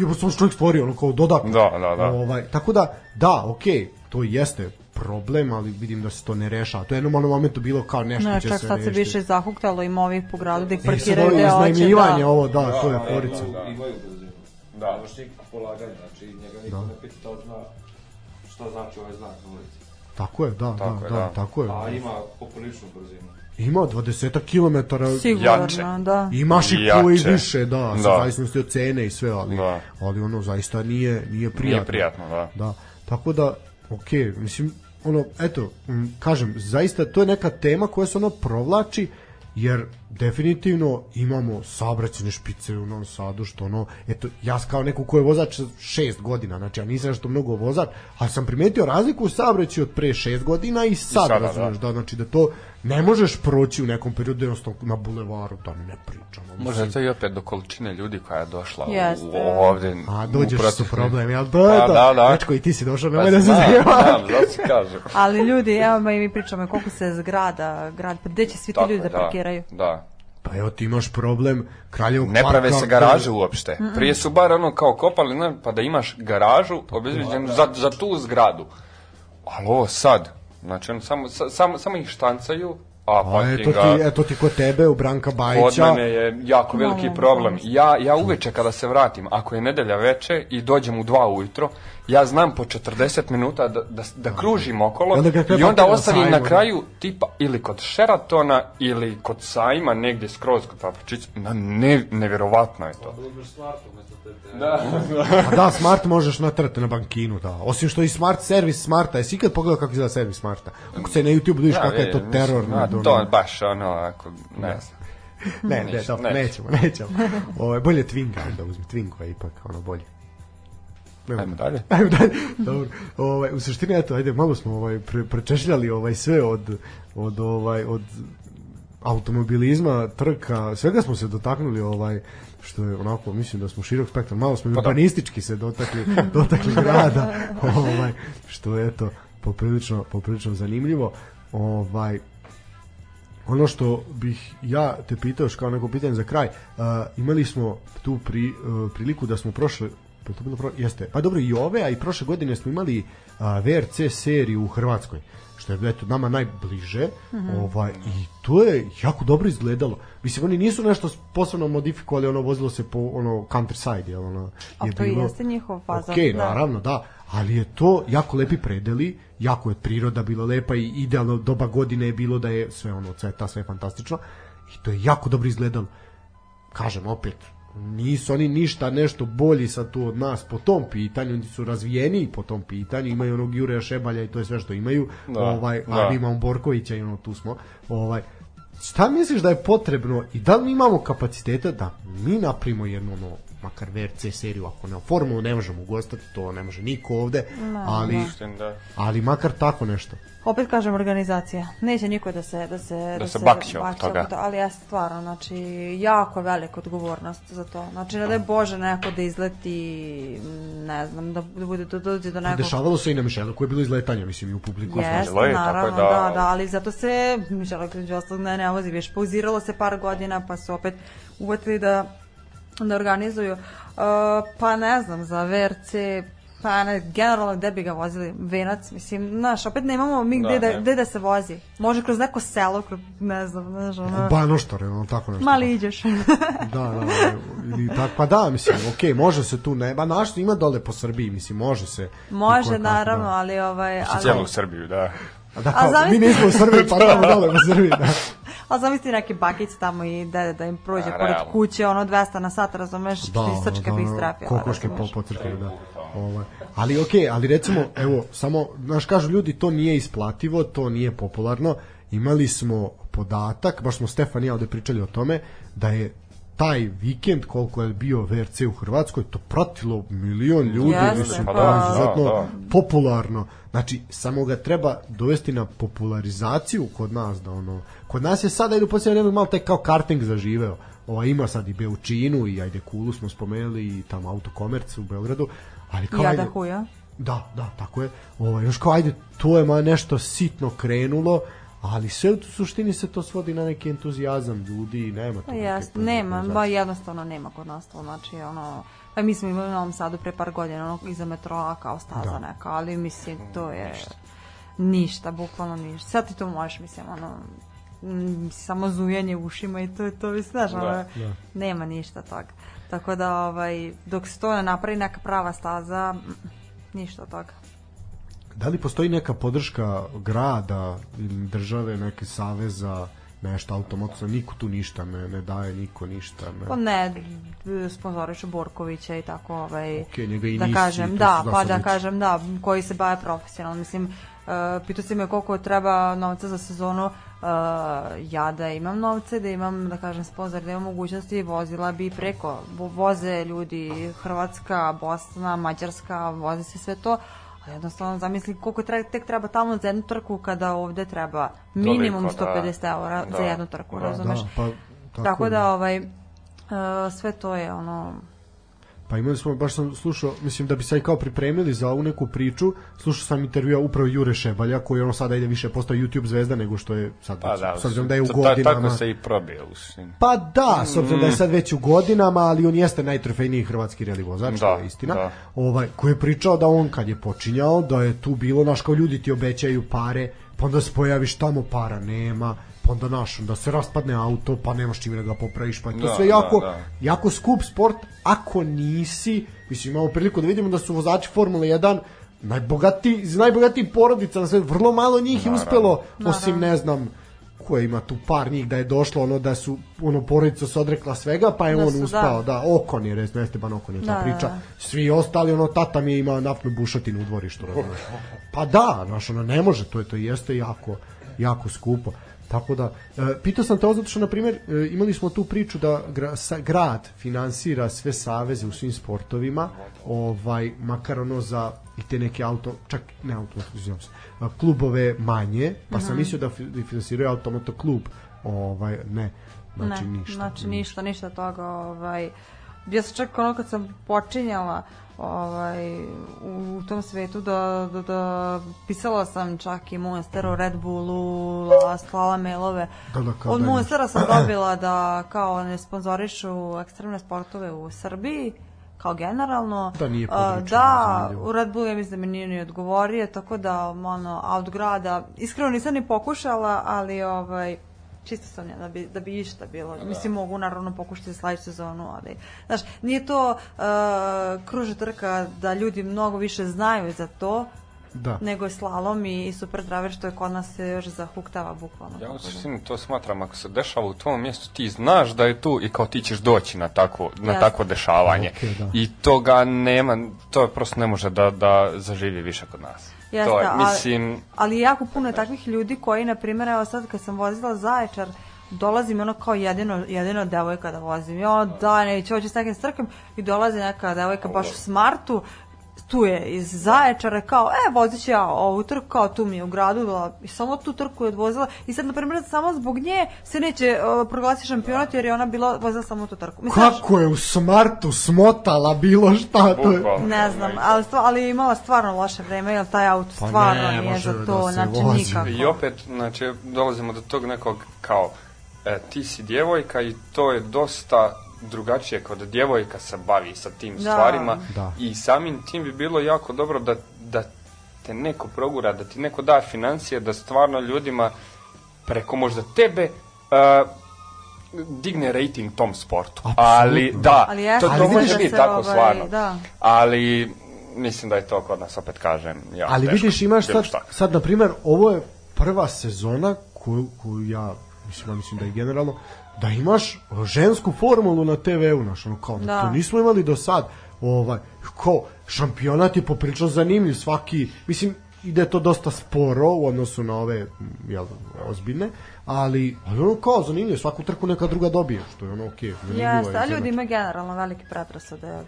jebo sam čovjek stvorio, ono kao dodatno. Da, da, da. Ovaj, tako da, da, okej, okay, to jeste problem, ali vidim da se to ne rešava. To je jednom onom momentu bilo kao nešto ne, će čak se sad se više zahuktalo i ovih po gradu da ih parkiraju gde hoće. Da. ovo, da, da to je porica. Da, da, da, da, imaju brzinu. Da, što je polaganje, znači njega niko da. ne pita da zna šta znači ovaj znak na ulici. Tako je, da, da, da, tako je. A ima popriličnu brzinu. Ima 20 km sigurno, da. Imaš i koji više, da, da. sa zavisnosti od cene i sve, ali da. ali ono zaista nije nije prijatno. Nije prijatno, da. Da. Tako da, okej, mislim ono, eto, kažem, zaista to je neka tema koja se ono provlači, jer definitivno imamo saobraćene špice u Novom Sadu što ono eto ja kao neko ko je vozač šest godina znači ja nisam što mnogo vozač ali sam primetio razliku u saobraćaju od pre šest godina i sad, I sad razumeš da. da znači da to ne možeš proći u nekom periodu jednostavno na bulevaru da ne pričamo mislim. možda to i opet do količine ljudi koja je došla Jeste. u, ovde a dođeš su problem ja pa pa, da da, da, da. Znači, koji ti si došao nemoj pa da se Da, zajeva ali ljudi evo mi pričamo koliko se zgrada grad pa gde će svi ti ljudi da, da parkiraju da Pa evo ti imaš problem Kraljevog Ne prave se garaže uopšte. Prije su bar ono kao kopali, ne, pa da imaš garažu obezbeđenu da, da. za, za tu zgradu. Ali ovo sad, znači on samo, samo, samo ih štancaju, a, pa eto, ti, eto ti kod tebe u Branka Bajića. Od mene je jako veliki da, problem. Ja, ja uveče kada se vratim, ako je nedelja veče i dođem u dva ujutro, ja znam po 40 minuta da, da, da kružim okolo onda i onda ostavim na, na kraju tipa ili kod Sheratona ili kod sajma negde skroz kod Fabričić na ne, nevjerovatno je to da. A pa da, smart možeš natrati na bankinu, da. Osim što i smart servis smarta, jesi ikad pogledao kako izgleda servis smarta? Ako se na YouTube vidiš ja, da, kakav je to teror. Na, to baš ono, ako, ne da. znam. ne, ne, dobro, nećemo, nećemo. Ovo, bolje Twinga da uzmi, Twingo je ipak ono bolje. Nema. Ajmo dalje. Ajmo dalje. Dobro. Ovaj u suštini eto, ajde, malo smo ovaj pre, prečešljali ovaj sve od od ovaj od automobilizma, trka, svega smo se dotaknuli ovaj što je onako mislim da smo širok spektar, malo smo pa da. urbanistički da. se dotakli dotakli grada, ovaj što je eto poprilično poprilično zanimljivo. Ovaj ono što bih ja te pitao kao neko pitanje za kraj, uh, imali smo tu pri, uh, priliku da smo prošle to bilo pro... jeste. Pa dobro i ove, a i prošle godine smo imali a, VRC seriju u Hrvatskoj što je eto nama najbliže. Mm -hmm. Ovaj i to je jako dobro izgledalo. Mislim oni nisu nešto posebno modifikovali, ono vozilo se po ono countryside, je ono je A to bilo. jeste njihov faza. Okej, okay, da. naravno, da, ali je to jako lepi predeli, jako je priroda bila lepa i idealno doba godine je bilo da je sve ono cveta, sve fantastično i to je jako dobro izgledalo. Kažem opet, nisu oni ništa nešto bolji sa tu od nas po tom pitanju, oni su razvijeniji po tom pitanju, imaju onog Jureja Šebalja i to je sve što imaju, da, ovaj, da. ali imamo Borkovića i ono, tu smo, ovaj, šta misliš da je potrebno i da li mi imamo kapaciteta da mi naprimo jedno ono makar VRC seriju, ako ne, formulu ne možemo ugostati, to ne može niko ovde, ne, ali, da. ali makar tako nešto. Opet kažem organizacija. Neće niko da se da se da, da se, se bakće od toga. to, ali ja stvarno, znači jako velika odgovornost za to. Znači ne da je bože neko da izleti ne znam, da bude da dođe do nekog. Dešavalo se i na Mišelu koje je bilo izletanje, mislim i u publiku. Jeste, znači. naravno, je, da, da, da, ali zato se Mišela Kriđostog ne, ne nalazi više. Pauziralo se par godina, pa su opet uvatili da, da organizuju. Uh, pa ne znam, za VRC, pa ne, generalno gde bi ga vozili? Venac, mislim, znaš, opet nemamo mi da, gde da, da, gde da se vozi. Može kroz neko selo, kroz, ne znam, znaš, ono... Banoštar, ono tako nešto. Mali ideš. da, da, ili tak, pa da, mislim, okej, okay, može se tu, ne, ba naš ima dole po Srbiji, mislim, može se. Može, naravno, da. ali ovaj... Ali... Cijelu Srbiju, da. Da, kao, zamisli... mi nismo u Srbiji, pa tamo dole u Srbiji. Da. A zamisli neki bakić tamo i da, da im prođe da, pored realno. kuće, ono 200 na sat, razumeš, da, ti srčka da, bi istrapila. Kokoške po, potrkaju, da. Ovo, ovaj, ali okej, okay, ali recimo, evo, samo, znaš, kažu ljudi, to nije isplativo, to nije popularno, imali smo podatak, baš smo Stefan i ja ovde pričali o tome, da je taj vikend koliko je bio VRC u Hrvatskoj to pratilo milion ljudi Jasne, mislim, pa, da, da, da, popularno znači samo ga treba dovesti na popularizaciju kod nas da ono kod nas je sada ili u posljednje vreme malo taj kao karting zaživeo Ova ima sad i Beučinu i ajde Kulu smo spomenuli i tamo Autokomerc u Beogradu ali kao I ajde, da, da, tako je ovaj, još kao ajde to je ma nešto sitno krenulo ali sve u suštini se to svodi na neki entuzijazam ljudi i nema to. Pa Jas, nema, ba jednostavno nema kod nas to, znači ono, pa mi smo imali na ovom Sadu pre par godina ono iza metroa kao staza da. neka, ali mislim to je ništa. ništa, bukvalno ništa. Sad ti to možeš, mislim, ono, mm, samo zujanje ušima i to je to, mislim, znaš, da, ono, da. nema ništa toga. Tako da, ovaj, dok se to napravi neka prava staza, mm, ništa od toga da li postoji neka podrška grada ili države, neke saveza, nešto automatsa, niko tu ništa ne, ne daje, niko ništa ne. Pa ne, sponzorišu Borkovića i tako, ovaj, okay, njega i da nisi, kažem, da, pa da kažem, da, koji se baje profesionalno, mislim, uh, e, pitao si me koliko treba novca za sezonu, uh, ja da imam novce, da imam, da kažem, sponzor, da imam mogućnosti, vozila bi preko, voze ljudi Hrvatska, Bosna, Mađarska, voze se sve to, Jednostavno, zamisli koliko treba, tek treba tamo za jednu trku kada ovde treba minimum Toliko, 150 da. eura da. za jednu trku, da. razumeš? Da, pa, tako, tako da, ovaj, uh, sve to je ono Pa imali smo, baš sam slušao, mislim da bi se kao pripremili za ovu neku priču, slušao sam intervjua upravo Jure Šebalja, koji ono sada ide više postao YouTube zvezda nego što je sad, pa da, s obzirom da je u godinama. Tako se i probio sin. Pa da, s obzirom mm. da je mm. sad već u godinama, ali on jeste najtrofejniji hrvatski reli vozač, da, je istina. Da. Ovaj, koji je pričao da on kad je počinjao, da je tu bilo, naš kao ljudi ti obećaju pare, pa onda se pojaviš tamo para nema, pa onda naš, da se raspadne auto, pa nemaš čime da ga popraviš, pa je to da, sve da, jako, da, da. jako skup sport, ako nisi, mislim imamo priliku da vidimo da su vozači Formule 1 najbogati, iz najbogatijih porodica na svetu, vrlo malo njih je uspelo, osim ne znam, koja ima tu par njih da je došlo ono da su ono porodica se odrekla svega pa je da on su, uspao da, da Okon je jeste Esteban Okon je ta da, da priča da. svi ostali ono tata mi je imao naftnu bušotinu u dvorištu razumiješ pa da znaš ono ne može to je to jeste jako jako skupo Tako da, e, pitao sam te ovo zato što, na primjer, e, imali smo tu priču da grad finansira sve saveze u svim sportovima, ovaj, makar ono za i te neke auto, čak ne auto, izvinjam se, klubove manje, pa sam mhm. mislio da, da finansiraju automoto klub, ovaj, ne, znači ne, ništa. Znači ništa, ništa toga, ovaj, ja sam čak ono kad sam počinjala, ovaj, u tom svetu da, da, da pisala sam čak i Monster o Red Bullu, slala mailove. Da, da, Od Monstera sam dobila da kao ne sponzorišu ekstremne sportove u Srbiji kao generalno. Da nije područeno. Da, u Red Bull je mislim da mi nije ni odgovorio, tako da ono, out grada, iskreno nisam ni pokušala, ali ovaj, čisto sumnjam da bi, da bi išta bilo. Da. Mislim, mogu naravno pokušati sledeću sezonu, ali, znaš, nije to uh, kruže trka da ljudi mnogo više znaju za to, da. nego je slalom i, i super driver što je kod nas se još zahuktava bukvalno. Ja u suštini to smatram, ako se dešava u tom mjestu, ti znaš da je tu i kao ti ćeš doći na tako, na Jasne. tako dešavanje. Okay, da. I toga nema, to prosto ne može da, da zaživi više kod nas. Jeste, to je, mislim... Ali, ali jako puno je takvih ljudi koji, na primjer, evo sad kad sam vozila Zaječar, dolazim ono kao jedino, jedino devojka da vozim. Jo, da, neću, hoće s nekim strkem i dolazi neka devojka baš u smartu gostuje iz Zaječara, kao, e, vozit ću ja ovu trku, kao tu mi je u gradu, i samo tu trku je odvozila, i sad, na primjer, samo zbog nje se neće uh, proglasi šampionat, jer je ona bila, vozila samo tu trku. Mislim, Kako je u smartu smotala bilo šta? To je... Ne znam, ali, ali imala stvarno loše vreme, jer taj auto pa stvarno ne, nije za da to, da znači, vozi. nikako. I opet, znači, dolazimo do tog nekog, kao, e, ti si djevojka i to je dosta drugačije kod da djevojka se bavi sa tim da. stvarima da. i samim tim bi bilo jako dobro da, da te neko progura, da ti neko da financije, da stvarno ljudima preko možda tebe uh, digne rating tom sportu. Absolutno. Ali da, ali to, to ali može da biti tako ovaj, stvarno. Da. Ali mislim da je to kod nas opet kažem ja Ali teško, vidiš imaš sad, šta. sad na primjer ovo je prva sezona koju, koju ja mislim, ja mislim da je generalno da imaš žensku formulu na TV-u, naš, ono, kao, da. to nismo imali do sad, ovaj, ko, šampionat je poprično zanimljiv, svaki, mislim, ide to dosta sporo u odnosu na ove, jel, ozbiljne, ali, ali ono kao zanimljivo, svaku trku neka druga dobije, što je ono okej. Okay, Jeste, a ljudi imaju generalno velike predrasude,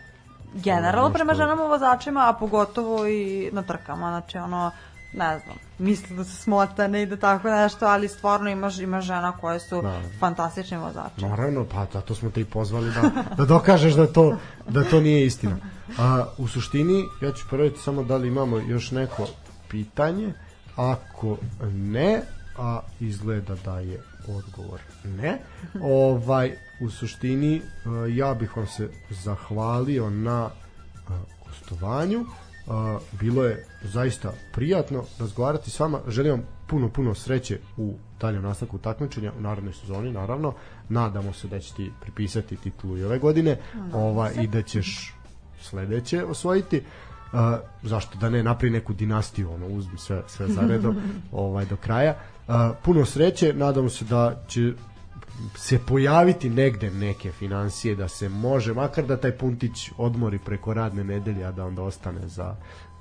generalno prema ženama vozačima, a pogotovo i na trkama, znači ono, ne znam, misle da su smotane i da tako nešto, ali stvarno ima, ima žena koje su Naravno. Da. fantastične vozače. Naravno, pa da, to smo te i pozvali da, da dokažeš da to, da to nije istina. A, u suštini, ja ću provjeriti samo da li imamo još neko pitanje. Ako ne, a izgleda da je odgovor ne, ovaj, u suštini e, ja bih vam se zahvalio na e, gostovanju bilo je zaista prijatno razgovarati s vama. Želim vam puno, puno sreće u daljem nastavku takmičenja u narodnoj sezoni, naravno. Nadamo se da će ti pripisati titulu i ove godine ova, i da ćeš sledeće osvojiti. Uh, zašto da ne napri neku dinastiju ono uzmi sve sve zaredom ovaj do kraja uh, puno sreće nadamo se da će se pojaviti negde neke financije da se može, makar da taj puntić odmori preko radne nedelje, a da onda ostane za,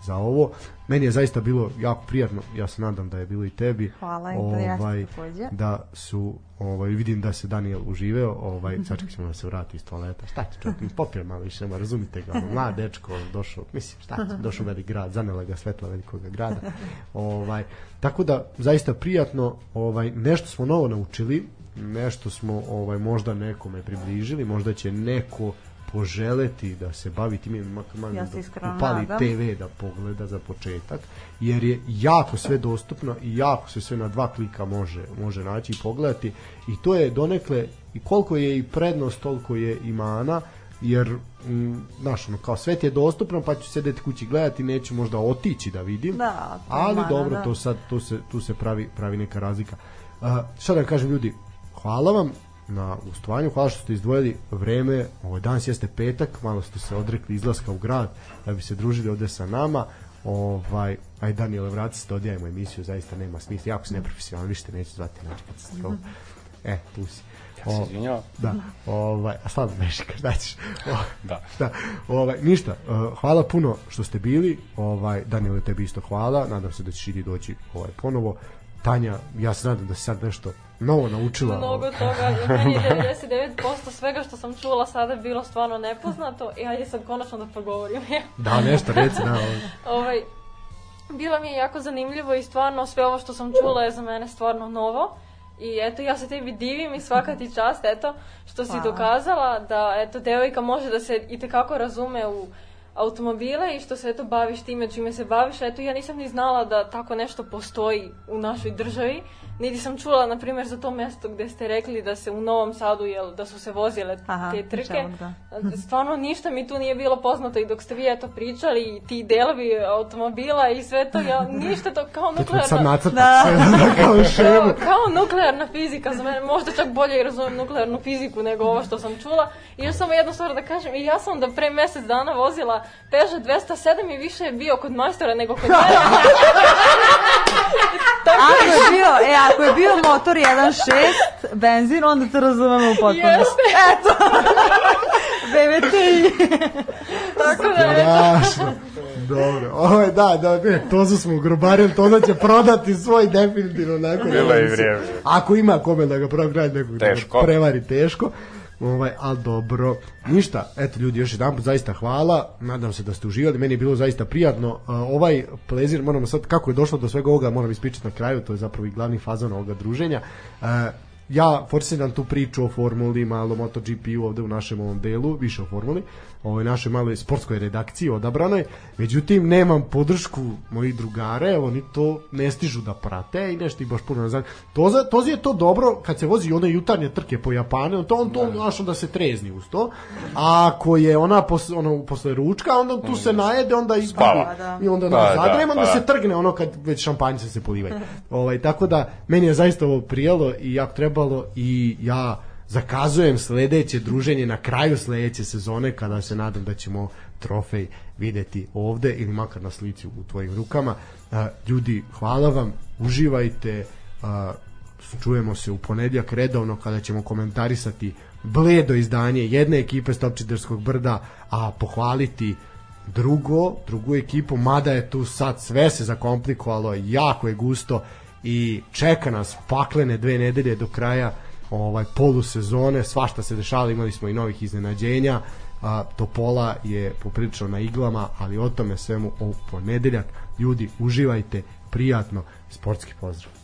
za ovo. Meni je zaista bilo jako prijatno, ja se nadam da je bilo i tebi. Hvala, ovaj, da, da su, ovaj, vidim da se Daniel uživeo, ovaj, sačekaj ćemo da se vrati iz toaleta, šta će čovjek, popio malo više, ma razumite ga, mlad dečko, došao, mislim, šta će, došao u grad, zanela ga svetla velikog grada. Ovaj, tako da, zaista prijatno, ovaj, nešto smo novo naučili, nešto smo ovaj možda nekome približili, možda će neko poželeti da se bavi tim makar ja da upali nadam. TV da pogleda za početak jer je jako sve dostupno i jako se sve na dva klika može može naći i pogledati i to je donekle i koliko je i prednost toliko je i mana jer m, mm, znaš ono kao sve je dostupno pa ću sedeti kući gledati neću možda otići da vidim da, ali mana, dobro da. to sad to se tu se pravi pravi neka razlika Uh, šta da kažem ljudi, hvala vam na gostovanju, hvala što ste izdvojili vreme, ovo danas jeste petak, malo ste se odrekli izlaska u grad da bi se družili ovde sa nama, ovaj, aj Daniele, vrati se da emisiju, zaista nema smisla, jako si neprofesionalan, više te neću zvati znači kad se strogo. E, tu si. Ja se izvinjavam. Da, ovaj, a sad mešika, šta ćeš? Da. O, da. da. Ovaj, ništa, uh, hvala puno što ste bili, ovaj, Daniele, tebi isto hvala, nadam se da ćeš i doći ovaj, ponovo. Tanja, ja se nadam da si sad nešto novo naučila. Mnogo toga, meni je 99% svega što sam čula sada je bilo stvarno nepoznato i ajde sad konačno da pogovorim. da, nešto reci, da. ovaj, bilo mi je jako zanimljivo i stvarno sve ovo što sam čula je za mene stvarno novo. I eto, ja se tebi divim i svaka ti čast, eto, što si Hvala. dokazala da, eto, devojka može da se i tekako razume u automobile i što se eto baviš time čime se baviš. Eto ja nisam ni znala da tako nešto postoji u našoj državi niti sam čula, na primjer, za to mjesto gdje ste rekli da se u Novom Sadu, jel, da su se vozile Aha, te trke. Čelog, da? Stvarno ništa mi tu nije bilo poznato i dok ste vi to pričali i ti delovi automobila i sve to, jel, ništa to kao nuklearna... Da. da. kao, kao, kao nuklearna fizika za mene, možda čak bolje i razumijem nuklearnu fiziku nego ovo što sam čula. I još samo jednu stvar da kažem, i ja sam da pre mjesec dana vozila Peugeot 207 i više je bio kod majstora nego kod mene. Tako je bio, da- e, ako je bio motor 1.6 benzin, onda te razumemo u potpunosti. Eto. BVTI. Tako da je. Strašno. Dobro. Ovo je, da, da, ne, Tozu smo ugrobarili, Toza će prodati svoj definitivno nakon. Bilo je vrijeme. Ako ima kome da ga prograditi, nekog teško. da ga prevari teško ovaj, ali dobro, ništa, eto ljudi, još jedan put zaista hvala, nadam se da ste uživali, meni je bilo zaista prijatno, ovaj plezir, moramo sad, kako je došlo do svega ovoga, moram ispričati na kraju, to je zapravo i glavni fazon ovoga druženja, ja forsiram tu priču o formuli, malo MotoGP-u ovde u našem ovom delu, više o formuli, ovoj našoj maloj sportskoj redakciji odabranoj. Međutim, nemam podršku mojih drugara, evo, oni to ne stižu da prate i nešto ih baš puno ne znam. Toza, tozi je to dobro kad se vozi one jutarnje trke po Japane, on to on to našo da se trezni uz to. A ako je ona posle, ono, posle ručka, onda tu se mm. najede, onda izgubi. Pa da. pa I onda da, pa, zadrema, da, onda se trgne ono kad već šampanjice se polivaju. ovaj, tako da, meni je zaista ovo prijelo i jako trebalo i ja zakazujem sledeće druženje na kraju sledeće sezone kada se nadam da ćemo trofej videti ovde ili makar na slici u tvojim rukama. Ljudi, hvala vam, uživajte, čujemo se u ponedljak redovno kada ćemo komentarisati bledo izdanje jedne ekipe Stopčiderskog brda, a pohvaliti drugo, drugu ekipu, mada je tu sad sve se zakomplikovalo, jako je gusto i čeka nas paklene dve nedelje do kraja ovaj polusezone, svašta se dešavalo, imali smo i novih iznenađenja. A, Topola je poprilično na iglama, ali o tome svemu ovog ponedeljak. Ljudi, uživajte, prijatno, sportski pozdrav.